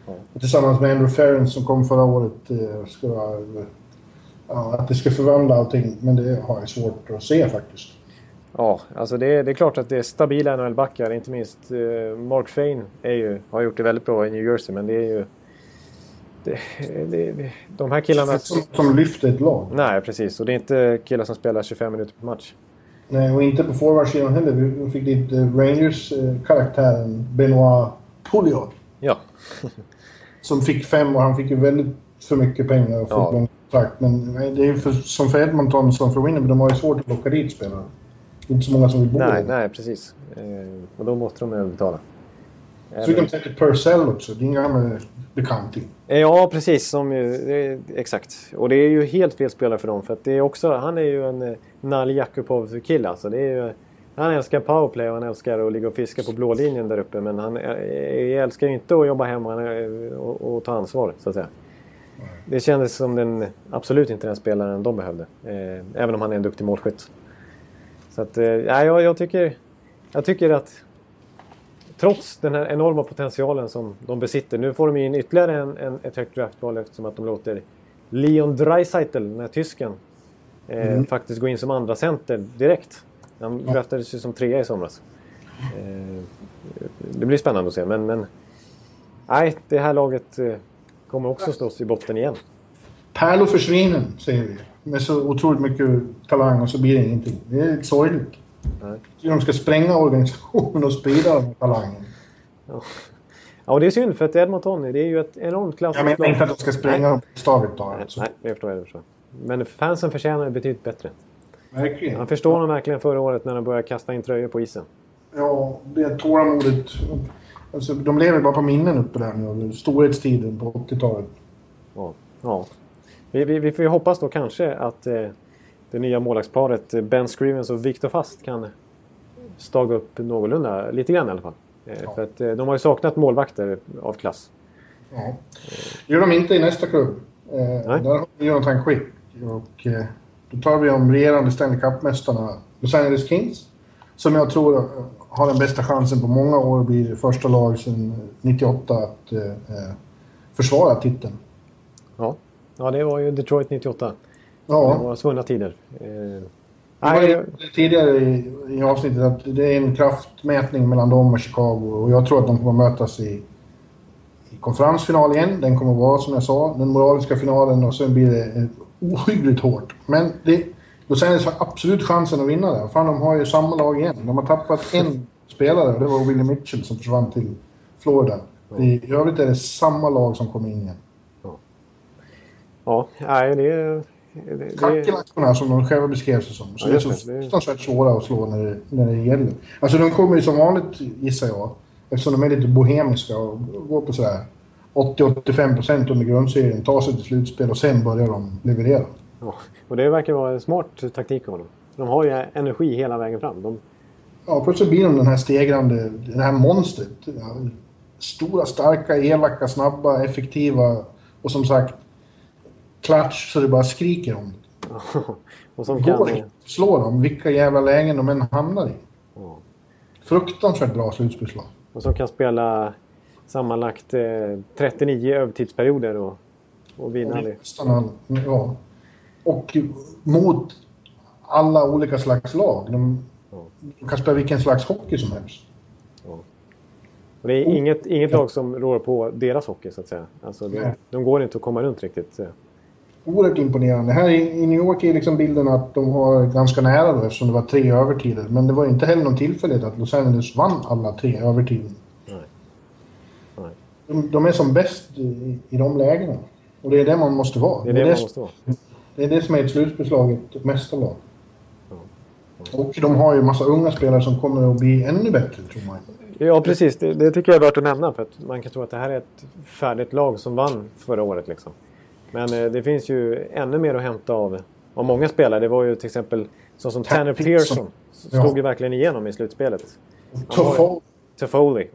Ja. Tillsammans med Andrew Ferrens som kom förra året. Eh, ja, att det ska förvandla allting. Men det har jag svårt att se faktiskt. Ja, alltså det, det är klart att det är stabila NHL-backar. Inte minst eh, Mark Fane är ju, har gjort det väldigt bra i New Jersey, men det är ju... Det, det, de här killarna... Som, som lyfter ett lag. Nej, precis. Och det är inte killar som spelar 25 minuter per match. Nej, och inte på forwardsidan heller. Vi fick dit uh, Rangers-karaktären Benoit Pouliot. Ja. som fick fem och han fick ju väldigt för mycket pengar och Ja. långt kontrakt. Men det är ju för, som för Edmonton som för Winnerby, de har ju svårt att locka dit spelare. Det är inte så många som vill bo Nej, där. nej, precis. Eh, och då måste de överbetala. Så de säkert Purcell också, din gamla bekanting. Eh, Ja, precis. Som, ju- exakt. Och det är ju helt fel spelare för dem. För att det är också, han är ju en eh, Nal Jakubov-kille. Alltså. Det är ju, han älskar powerplay och han älskar att ligga och fiska på blå linjen där uppe. Men han eh, älskar ju inte att jobba hemma och, och ta ansvar, så att säga. Det kändes som den absolut inte den spelaren de behövde. Eh, även om han är en duktig målskytt. Så att, eh, ja, jag, jag, tycker, jag tycker att trots den här enorma potentialen som de besitter. Nu får de in ytterligare en, en, ett högt draftval eftersom att de låter Leon Draisaitl, den här tysken, eh, faktiskt gå in som andra center direkt. Han draftades ju som trea i somras. Eh, det blir spännande att se, men, men nej, det här laget eh, kommer också slåss i botten igen. Pärlor försvinner, säger vi. Med så otroligt mycket talang och så blir det ingenting. Det är sorgligt. Nej. De ska spränga organisationen och sprida den talangen. Ja, och det är synd för att Edmonton, det är ju ett enormt Jag klassiskt menar inte att de ska spränga dem bokstavligt talat. så. nej, det förstår jag. Det förstår. jag. Men fansen förtjänar det betydligt bättre. Verkligen. Han förstår dem verkligen förra året när de började kasta in tröjor på isen. Ja, det tålamodet. Alltså, de lever bara på minnen uppe där nu. Storhetstiden på 80-talet. Ja. ja. Vi, vi, vi får ju hoppas då kanske att eh, det nya målvaktsparet eh, Ben Scrivens och Victor Fast kan staga upp någorlunda, lite grann i alla fall. Eh, För att eh, de har ju saknat målvakter av klass. Ja. Det gör de inte i nästa klubb. Nej. där har vi Jonathan Quick. Och, då tar vi om regerande Stanley Cup-mästarna Los Angeles Kings. Som jag tror har den bästa chansen på många år att bli första lag sedan 98 att eh, försvara titeln. Ja. ja, det var ju Detroit 98. Ja, var svunna tider. Eh, nej, tidigare i, i avsnittet att det är en kraftmätning mellan dem och Chicago. Och jag tror att de kommer mötas i, i konferensfinal igen. Den kommer vara, som jag sa, den moraliska finalen och sen blir det eh, ohyggligt hårt. Men det, Los Angeles har absolut chansen att vinna det. Fan, de har ju samma lag igen. De har tappat en spelare och det var Willie Mitchell som försvann till Florida. I övrigt är det samma lag som kommer in igen. ja, nej, det, det, Kackerlackorna som de själva beskrev sig som. Som Ja, är så det. Det- fruktansvärt svåra att slå när det, när det gäller. Alltså de kommer ju som vanligt gissar jag. Eftersom de är lite bohemiska och går på sådär 80-85% under grundserien, tar sig till slutspel och sen börjar de leverera. Ja, och det verkar vara en smart taktik av honom. De har ju energi hela vägen fram. De, Ja, plötsligt blir de den här stegrande, det här monstret. Stora, starka, elaka, snabba, effektiva och som sagt klatsch så det bara skriker om det. och som kan... går att slå dem, vilka jävla lägen de än hamnar i. Ja. Fruktansvärt bra slutspelslag. Och som kan spela sammanlagt eh, 39 övertidsperioder och, och vinna. det. Ja. Och mot alla olika slags lag. De, de kan spela vilken slags hockey som helst. Och det är inget, inget lag som rår på deras hockey så att säga. Alltså, de, de går inte att komma runt riktigt. Oerhört imponerande. Här i, i New York är liksom bilden att de har ganska nära då eftersom det var tre övertider. Men det var inte heller någon tillfällighet att Los Angeles vann alla tre övertider. Nej. Nej. De, de är som bäst i, i de lägena. Och det är det man måste vara. Det är det man måste vara. Det är det som är ett slutspelslag, ett mästarlag. Och de har ju massa unga spelare som kommer att bli ännu bättre, tror man. Ja, precis. Det, det tycker jag är värt att nämna. För att man kan tro att det här är ett färdigt lag som vann förra året. Liksom. Men eh, det finns ju ännu mer att hämta av, av många spelare. Det var ju till exempel så som Tanner Pearson. Ja. Slog ju verkligen igenom i slutspelet. Toffol. Toffoli.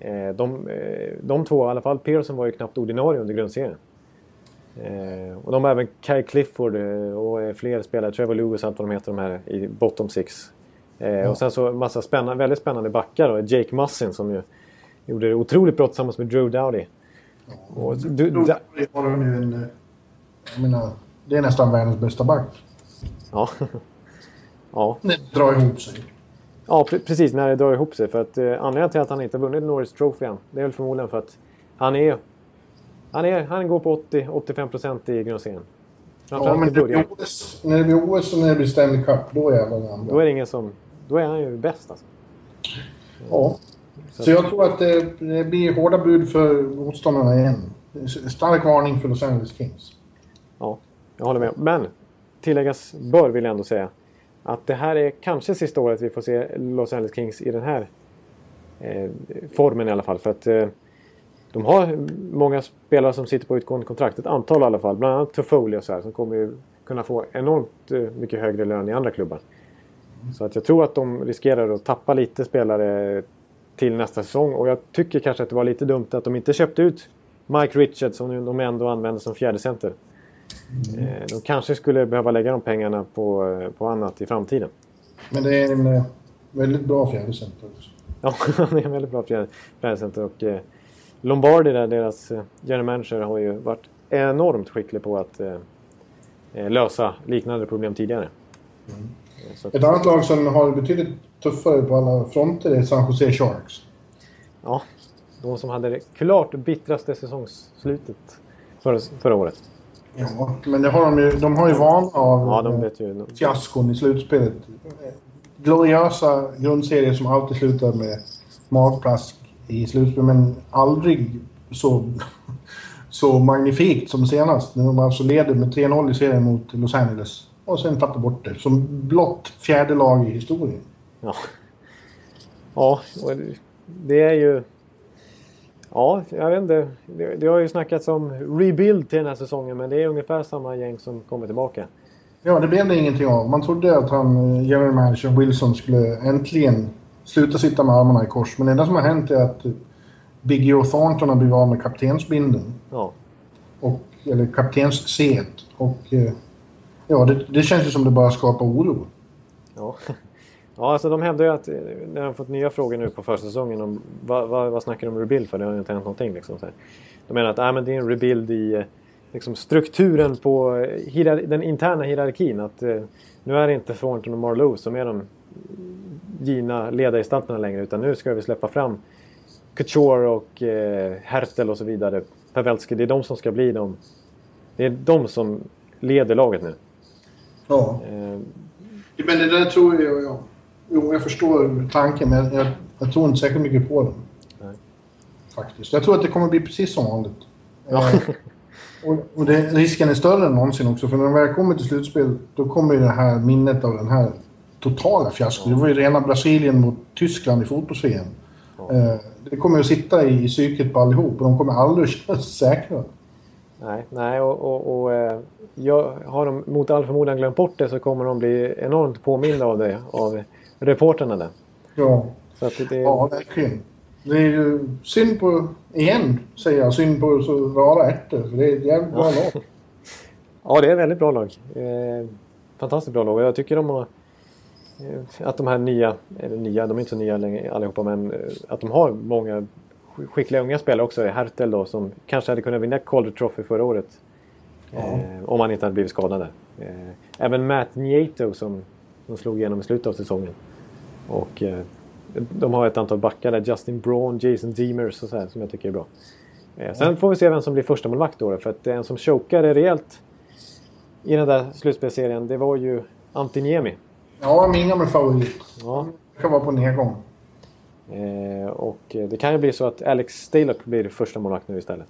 Eh, de, eh, de två, i alla fall Pearson var ju knappt ordinarie under grundserien. Och de har även Kai Clifford och fler spelare, Trevor Lewis allt vad de heter, de här i bottom six. Eh, Och sen så massa spännande, väldigt spännande backar då. Jake Mussin som ju gjorde det otroligt bra tillsammans med Drew Dowdy. Och du, har de ju en... eh, Jag menar, det är nästan världens bästa back. Ja. ja. Det drar ihop sig. Ja, pre precis. När det drar ihop sig. För att eh, anledningen till att han inte vunnit Norris Trophy än, det är väl förmodligen för att han är... Han, är, han går på 80-85% i grundserien. Ja, men det blir OS, när det blir OS och när det blir Stanley Cup, då är han andra. Då är det ingen som... Då är han ju bäst alltså. Ja. Så, så jag tror att det, det, blir hårda bud för motståndarna igen. Stark varning för Los Angeles Kings. Ja, jag håller med. Men tilläggas bör vill jag ändå säga att det här är kanske sista året vi får se Los Angeles Kings i den här eh, formen i alla fall. För att eh, de har många spelare som sitter på utgående kontrakt. Ett antal i alla fall. Bland annat Toffoli och så här. Som kommer ju kunna få enormt eh, mycket högre lön i andra klubbar. Så att jag tror att de riskerar att tappa lite spelare till nästa säsong. Och jag tycker kanske att det var lite dumt att de inte köpte ut Mike Richards som de ändå använder som fjärde center. Mm. De kanske skulle behöva lägga de pengarna på, eh, på annat i framtiden. Men det är en eh, väldigt bra fjärde center också. Ja, det är en väldigt bra fjärde center. Och eh, Lombardi, där, deras eh, general manager, har ju varit enormt skicklig på att eh, lösa liknande problem tidigare. Mm. Ett annat lag som har betydligt tuffare på alla fronter är San Jose Sharks. Ja, de som hade det klart bittraste säsongsslutet förra, förra året. Ja, men det har de ju. De har ju vana av ja, de vet ju. fiaskon i slutspelet. Gloriösa grundserier som alltid slutar med magplask i slutspel, men aldrig så, så magnifikt som senast. När de alltså leder med 3-0 i serien mot Los Angeles och sen tappar bort det. Som blott fjärde lag i historien. Ja, ja det är ju... Ja, jag vet inte. Det, det, har ju snackats om rebuild till den här säsongen men det är ungefär samma gäng som kommer tillbaka. Ja, det blev det ingenting av. Man trodde att han, eh, general manager Wilson skulle äntligen sluta sitta med armarna i kors. Men det enda som har hänt är att Biggie och Thornton har blivit av med kaptensbinden. Ja. Och, eller kaptensset. Och eh, ja, det, det känns ju som det bara skapar oro. Ja. Ja, alltså de hävdar ju att eh, när de fått nya frågor nu på försäsongen om vad, vad, vad snackar de om rebuild för? Det har ju inte hänt någonting liksom. Så här. De menar att äh, men det är en rebuild i eh, liksom, strukturen på eh, den interna hierarkin. Att eh, nu är det inte Thornton och Marlowe som är de givna ledargestalterna längre utan nu ska vi släppa fram Couture och eh, Hertel och så vidare. Pavelski, det är de som ska bli de... Det är de som leder laget nu. Ja. Eh, men det där tror jag... Ja. Jo, jag förstår tanken men jag, jag tror inte särskilt mycket på den. Nej. Faktiskt. Jag tror att det kommer bli precis som vanligt. Ja. Eh, och, och det, risken är större än någonsin också för när de väl kommer till slutspel då kommer ju det här minnet av den här totala fiaskot. Ja. Det var ju rena Brasilien mot Tyskland i fotbolls-VM. Ja. Eh, det kommer att sitta i, i psyket på allihop och de kommer aldrig att känna sig säkra. Nej, nej och, och, och eh, jag, har de mot all förmodan glömt bort det så kommer de bli enormt påminda av det av reporterna där. Ja, det... ja verkligen. Det är ju synd på, igen säger jag, synd på så rara ärtor. För det är ett jävligt bra lag. ja, det är ett väldigt bra lag. Eh, fantastiskt bra lag och jag tycker de har att de här nya, eller nya, de är inte så nya längre allihopa, men eh, att de har många skickliga unga spelare också. Hertel då som kanske hade kunnat vinna Calder Trophy förra året. Ja. Eh, om han inte hade blivit skadad där. Eh, även Matt Nieto som, som slog igenom i slutet av säsongen. Och eh, de har ett antal backar där. Justin Braun, Jason Demers och så här, som jag tycker är bra. Eh, sen får vi se vem som blir första målvakt då. För att en som chokade rejält i den där slutspelserien, det var ju Antiniemi. Ja, min gamla favorit. Ja. Det kan vara på nedgång. Eh, och det kan ju bli så att Alex Stalock blir första målvakt nu istället.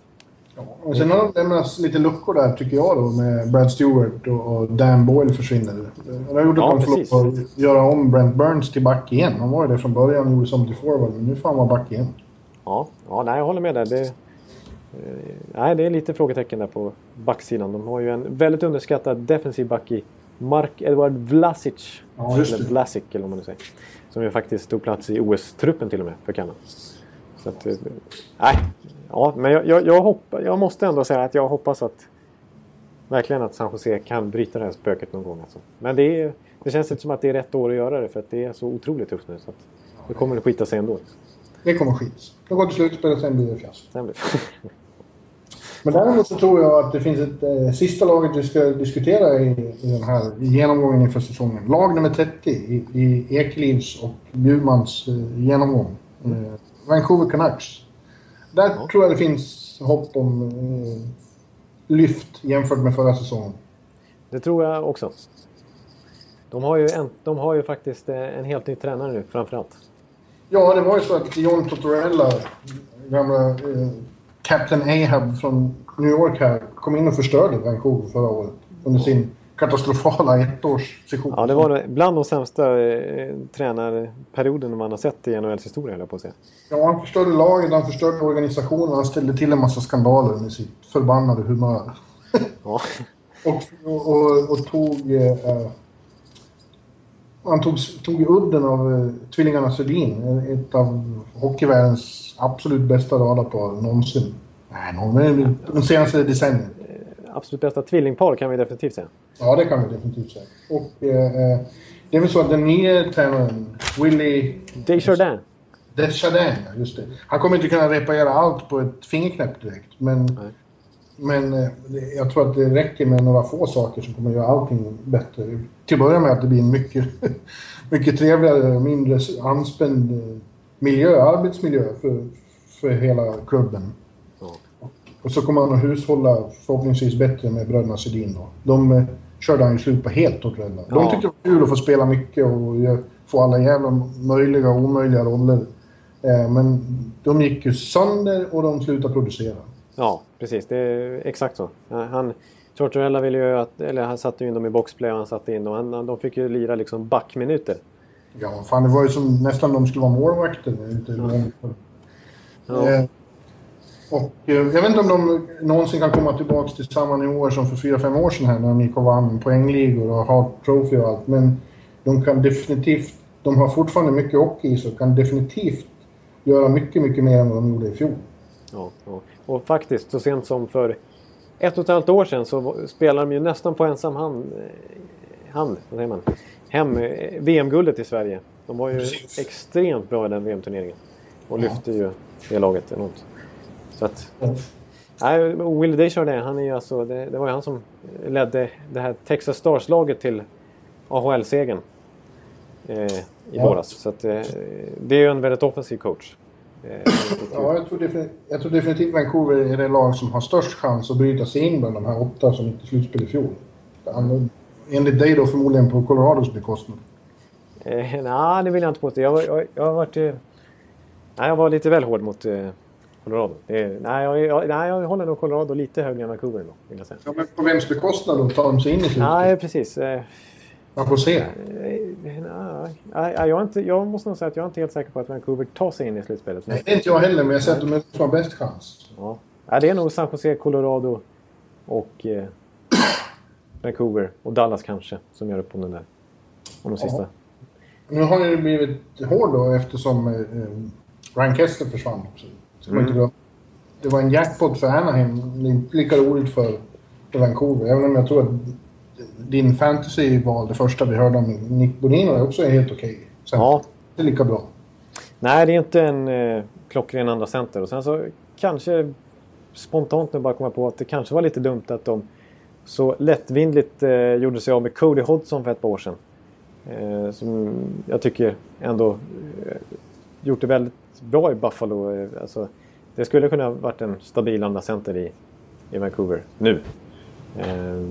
Och sen har de lämnat lite luckor där tycker jag då med Brad Stewart och, Dan Boyle försvinner. Det har gjort att ja, de får lov att göra om Brent Burns till back igen. Han var ju det från början och gjorde som till forward men nu får han vara back igen. Ja, ja nej, jag håller med där. Det, eh, nej, det är lite frågetecken där på backsidan. De har ju en väldigt underskattad defensiv back i Mark Edward Vlasic. Ja, eller Vlasic eller vad man nu säger. Som ju faktiskt tog plats i OS-truppen till och med för Kanada. Så att, eh, nej. Ja, men jag, jag, jag, hopp, jag måste ändå säga att jag hoppas att verkligen att San Jose kan bryta det här spöket någon gång. Alltså. Men det, är, det känns inte som att det är rätt år att göra det för att det är så otroligt tufft nu. Så att det kommer att skita sig ändå. Det kommer skit. Det går till slutspel och sen blir det fiasko. Men däremot så tror jag att det finns ett eh, sista laget vi ska diskutera i, i den här genomgången inför säsongen. Lag nummer 30 i, i Ekelivs och Bjurmans eh, genomgång. Eh, Vancouver Canucks. Där Ja. tror jag det finns hopp om eh, lyft jämfört med förra säsongen. Det tror jag också. De har ju, en, de har ju faktiskt eh, en helt ny tränare nu framförallt. Ja, det var ju så att John Tortorella, gamla eh, Captain Ahab från New York här, kom in och förstörde Vancouver förra året under sin katastrofala ettårssession. Ja, det var bland de sämsta eh, tränarperioderna man har sett i NHLs historia, höll jag på att säga. Ja, han förstörde laget, han förstörde organisationen, han ställde till en massa skandaler med sitt förbannade humör. Ja, Och, och, och tog... Eh, han tog, tog udden av eh, tvillingarna Sedin, ett av hockeyvärldens absolut bästa radarpar någonsin. Nej, någon, de senaste decennierna. absolut bästa tvillingpar kan vi definitivt säga. Ja, det kan vi definitivt säga. Och eh, det är väl så att den nya tränaren, Willie Desjardins. Deschardins, ja, just det. Han kommer inte kunna reparera allt på ett fingerknäpp direkt, men... Nej. Men eh, jag tror att det räcker med några få saker som kommer göra allting bättre. Till att börja med att det blir en mycket, mycket trevligare och mindre anspänd eh, miljö, arbetsmiljö för, för hela klubben. Ja. Och så kommer han att hushålla förhoppningsvis bättre med bröderna Sedin då. De eh, körde han ju slut på helt. De Ja. tyckte det var kul att få spela mycket och få alla jävla möjliga och omöjliga roller. Eh, men de gick ju sönder och de slutade producera. Ja, precis. Det är exakt så. Ja, Han, Tortorella ville ju att, eller han satte in dem i boxplay och han satte in dem. Han, de fick ju lira liksom backminuter. Ja, fan det var ju som nästan de skulle vara målvakter. Inte långt. Ja. Och eh, jag vet inte om de någonsin kan komma tillbaka till samma nivåer som för fyra fem år sedan här när de gick och vann poängligor och Hart Trophy och allt. Men de kan definitivt, de har fortfarande mycket hockey i sig och kan definitivt göra mycket, mycket mer än vad de gjorde i fjol. Ja, ja. Och faktiskt, så sent som för ett och ett halvt år sedan så spelade de ju nästan på ensam hand, eh, hand vad säger man, hem eh, VM-guldet i Sverige. De var ju Precis. extremt bra i den VM-turneringen. Och lyfte ju det laget enormt. Så att, nej, Will Desjardins, han är ju alltså, det, det var ju han som ledde det här Texas Stars-laget till AHL-segern eh, i Ja. våras. Så att, eh, det är ju en väldigt offensiv coach. Eh, Ja, jag tror, definitivt, jag tror definitivt Vancouver är det lag som har störst chans att bryta sig in bland de här åtta som inte slutspel i fjol. Han- Enligt dig då förmodligen på Colorados bekostnad. Eh, nej, det vill jag inte påstå. Jag, jag, jag har varit... Eh, nej, jag var lite väl hård mot eh, Colorado. Är- nej, jag, jag, nej, jag håller nog Colorado lite högre än Vancouver då, vill jag säga. Ja, men på vems bekostnad då tar de sig in i slutspelet? Nej, precis. Eh, Man får se. eh, nej, nej, jag, inte, jag måste nog säga att jag är inte helt säker på att Vancouver tar sig in i slutspelet. Nej, det är inte jag heller, men jag säger att de har bäst chans. ja. Ja, det är nog San Jose, Colorado och eh, Vancouver och Dallas kanske som gör upp om den där. Om de Ja. sista. Nu har det blivit hård då eftersom eh, Ryan Kessler försvann också. Ska man inte glömma. Det var en jackpot för Anaheim. Det är inte lika roligt för, för Vancouver. Även om jag tror att din fantasy-val, det första vi hörde om Nick Bonino, är också helt okej. Sen, Ja, Det är lika bra. Nej, det är inte en eh, klockren andra center. Och sen så kanske spontant nu bara komma på att det kanske var lite dumt att de så lättvindligt eh, gjorde sig av med Cody Hodgson för ett par år sedan. Eh, som jag tycker ändå eh, gjort det väldigt bra i Buffalo. Eh, alltså, det skulle kunna ha varit en stabil andra center i, i Vancouver nu. Eh,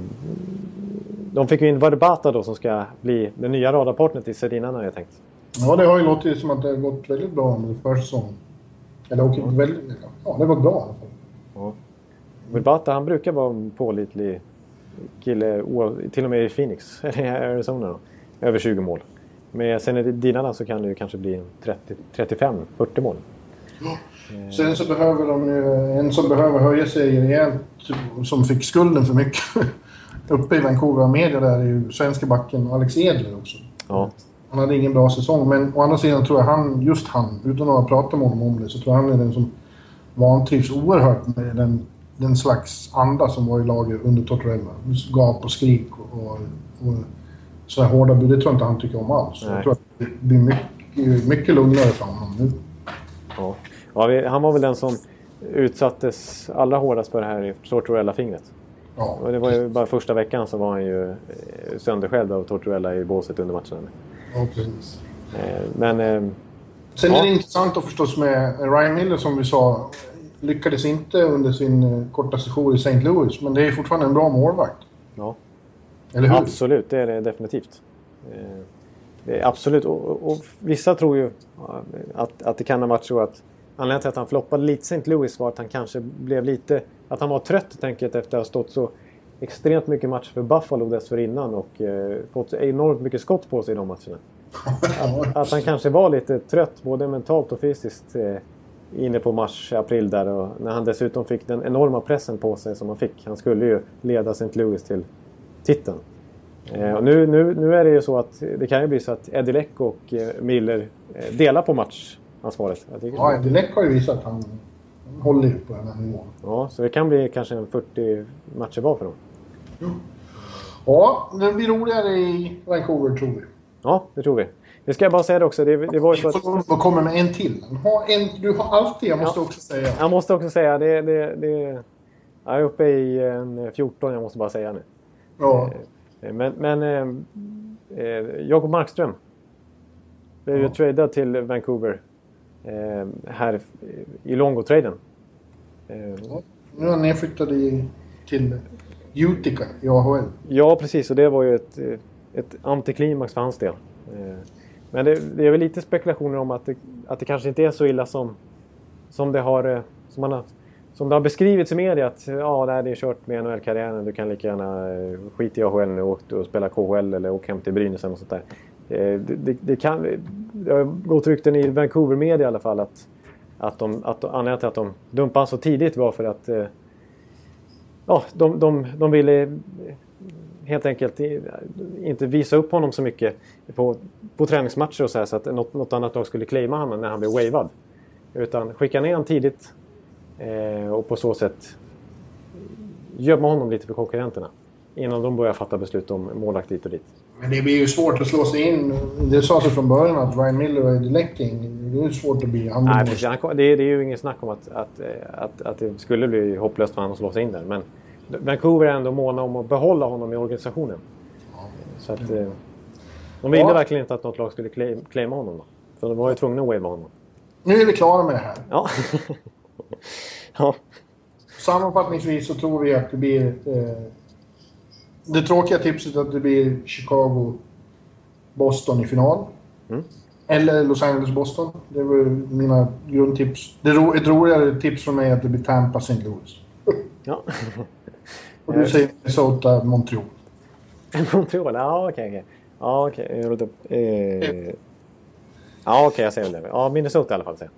de fick ju in Varbata då som ska bli den nya radarpartnern till Sedinarna har jag tänkt. Ja, det har ju låtit som att det har gått väldigt bra under försäsongen. Eller okej, väldigt... Ja, det har gått bra i alla fall. Ja. Wilbata han brukar vara en pålitlig kille, till och med i Phoenix, eller Arizona. Då. Över 20 mål. Med Senedinarna så kan det ju kanske bli 35-40 mål. Sen så behöver de ju, en som behöver höja sig rejält, som fick skulden för mycket uppe i Vancouver media där är ju svenska backen Alex Edler också. Ja, Han hade ingen bra säsong, men å andra sidan tror jag han, just han, utan att ha pratat med honom om det, så tror jag han är den som vantrivs oerhört med den, den slags anda som var i laget under Tortorella. Gap och skrik och, och, och sådana hårda bud, det tror jag inte han tycker om alls. Nej. Jag tror att det blir mycket, mycket lugnare för honom nu. ja. ja han var väl den som utsattes allra hårdast för det här i Tortorella-fingret. Ja. Och det var ju bara första veckan så var han ju eh, sönderskälld av Tortorella i båset under matchen. ja, precis. Eh, Men eh, Sen Ja. är det intressant att förstås med Ryan Miller som vi sa. Lyckades inte under sin korta session i St. Louis, men det är fortfarande en bra målvakt. ja, Eller hur? absolut, det är det definitivt. Eh, Det är absolut, och, och, vissa tror ju ja, att, att det kan ha varit så att anledningen till att han floppade lite St. Louis var att han kanske blev lite, att han var trött helt enkelt efter att ha stått så extremt mycket matcher för Buffalo dessförinnan och eh, fått enormt mycket skott på sig i de matcherna. Att han kanske var lite trött både mentalt och fysiskt eh, inne på mars, april där och när han dessutom fick den enorma pressen på sig som han fick. Han skulle ju leda St. Louis till titeln. Eh, och nu, nu, nu är det ju så att det kan ju bli så att Eddie Leck och eh, Miller eh, delar på matchansvaret. Jag Ja, Delec har ju visat att han håller ju på den här nivån. ja, så det kan bli kanske en 40 matcher var för dem. Ja, det blir roligare i Vancouver tror vi. Ja, det tror vi. Det ska jag bara säga det också. Det, det var ju så att... Och kommer med en till. Ha en, du har alltid, jag måste Ja. också säga. Jag måste också säga, det, det, det, jag är uppe i en 14, jag måste bara säga nu. Ja, Eh, Men, men eh, eh, Jakob Markström blev ju Ja. tradad till Vancouver eh, här i Longo-traden. Eh, nu är han nedflyttad i, till Utica i AHL. ja, precis. Och det var ju ett, eh, ett antiklimax för hans del. Men det, det är väl lite spekulationer om att det, att det kanske inte är så illa som, som, det, har, som, man har, som det har beskrivits i media. Att ja, det är kört med NHL-karriären. Du kan lika gärna eh, skita i AHL nu och, och spela KHL eller åka hem till Brynäs eller sånt där. Eh, det, det, det, kan, det har gått rykten i Vancouver-media i alla fall att, att, de, att anledningen till att de dumpade honom så tidigt var för att eh, ja, de, de, de ville helt enkelt inte visa upp honom så mycket på, på träningsmatcher och så här så att något, något annat lag skulle claima honom när han blev wavad. Utan skicka ner honom tidigt eh, och på så sätt gömma honom lite för konkurrenterna. Innan de börjar fatta beslut om målvakt dit och dit. Men det blir ju svårt att slå sig in. Det sades ju från början att Ryan Miller Eddie Lecking, det är svårt att bli... Han Nej, precis. Det, är- det är ju ingen snack om att, att, eh, att, att det skulle bli hopplöst för honom att slå sig in där. Men Vancouver är ändå måna om att behålla honom i organisationen. Så att, eh, de ville Ja. verkligen inte att något lag skulle claim- claima honom. Då. Så de var ju tvungna att wava honom. Nu är vi klara med det här. Ja. ja. Sammanfattningsvis så tror vi att det blir... Eh, det tråkiga tipset är att det blir Chicago-Boston i final. Mm. Eller Los Angeles-Boston. Det var mina grundtips. Det ro, ett roligare tips från mig är att det blir Tampa-St. Louis. ja. Och du säger Minnesota-Montreal. Montreal, ja okej. Ja okej. Eh, ja okej, jag säger väl det. Ja, Minnesota i alla fall säger.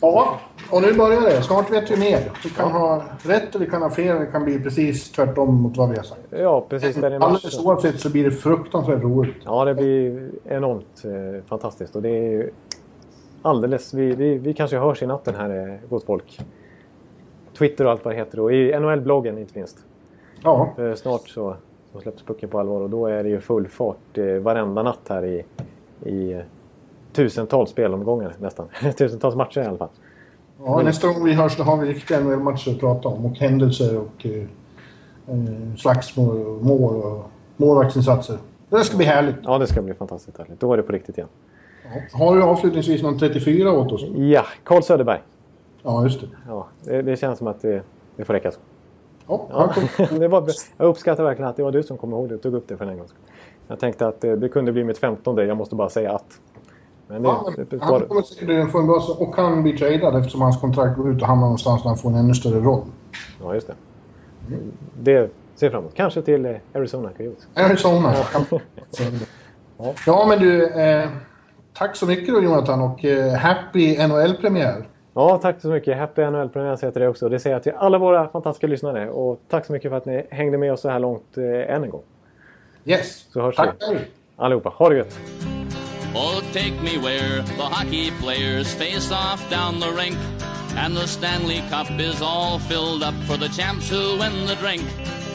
Ja, och nu börjar det. Snart vet vi mer. Vi kan ha rätt och vi kan ha fel. Det kan bli precis tvärtom mot vad vi har sagt. Ja, precis där i. Alldeles oavsett så blir det fruktansvärt roligt. Ja, det blir enormt eh, fantastiskt. Och det är alldeles... Vi, vi, vi kanske hörs i natten här, eh, gott folk. Twitter och allt vad det heter. Och i NHL-bloggen inte minst. Ja, För snart så, så släpps pucken på allvar och då är det ju full fart eh, varenda natt här i, i eh, tusentals spelomgångar nästan. tusentals matcher i alla fall. Ja nästa gång vi hörs då har vi riktiga NHL-matcher att prata om. Och händelser och eh, eh, slagsmål och mål och målvaktsinsatser. Det ska bli härligt. Ja, det ska bli fantastiskt härligt. Då är det på riktigt igen. Ja. Har du avslutningsvis någon 34 åt oss? Ja, Carl Söderberg. Ja, just det. Ja, det, det känns som att det, det får räcka så. Ja, Ja, det var, jag uppskattar verkligen att det var du som kom ihåg det och tog upp det för en gång. Jag tänkte att det, det kunde bli mitt femtonde. Jag måste bara säga att. Men det, Ja, men det, han kommer säkert få en bra och kan bli tradad eftersom hans kontrakt går ut och hamnar någonstans där han får en ännu större roll. ja, just det. Det ser jag fram emot. Kanske till eh, Arizona Coyotes. Arizona. Ja. ja, men du. Eh, tack så mycket då Jonathan och eh, happy NHL-premiär. Ja, tack så mycket. Happy NHL-premiär säger jag till dig också. Det säger jag till alla våra fantastiska lyssnare. Och tack så mycket för att ni hängde med oss så här långt eh, än en gång. Yes. Så hörs tack. vi. Allihopa, ha det gött! Oh, take me where the hockey players face off down the rink. And the Stanley Cup is all filled up for the champs who win the drink.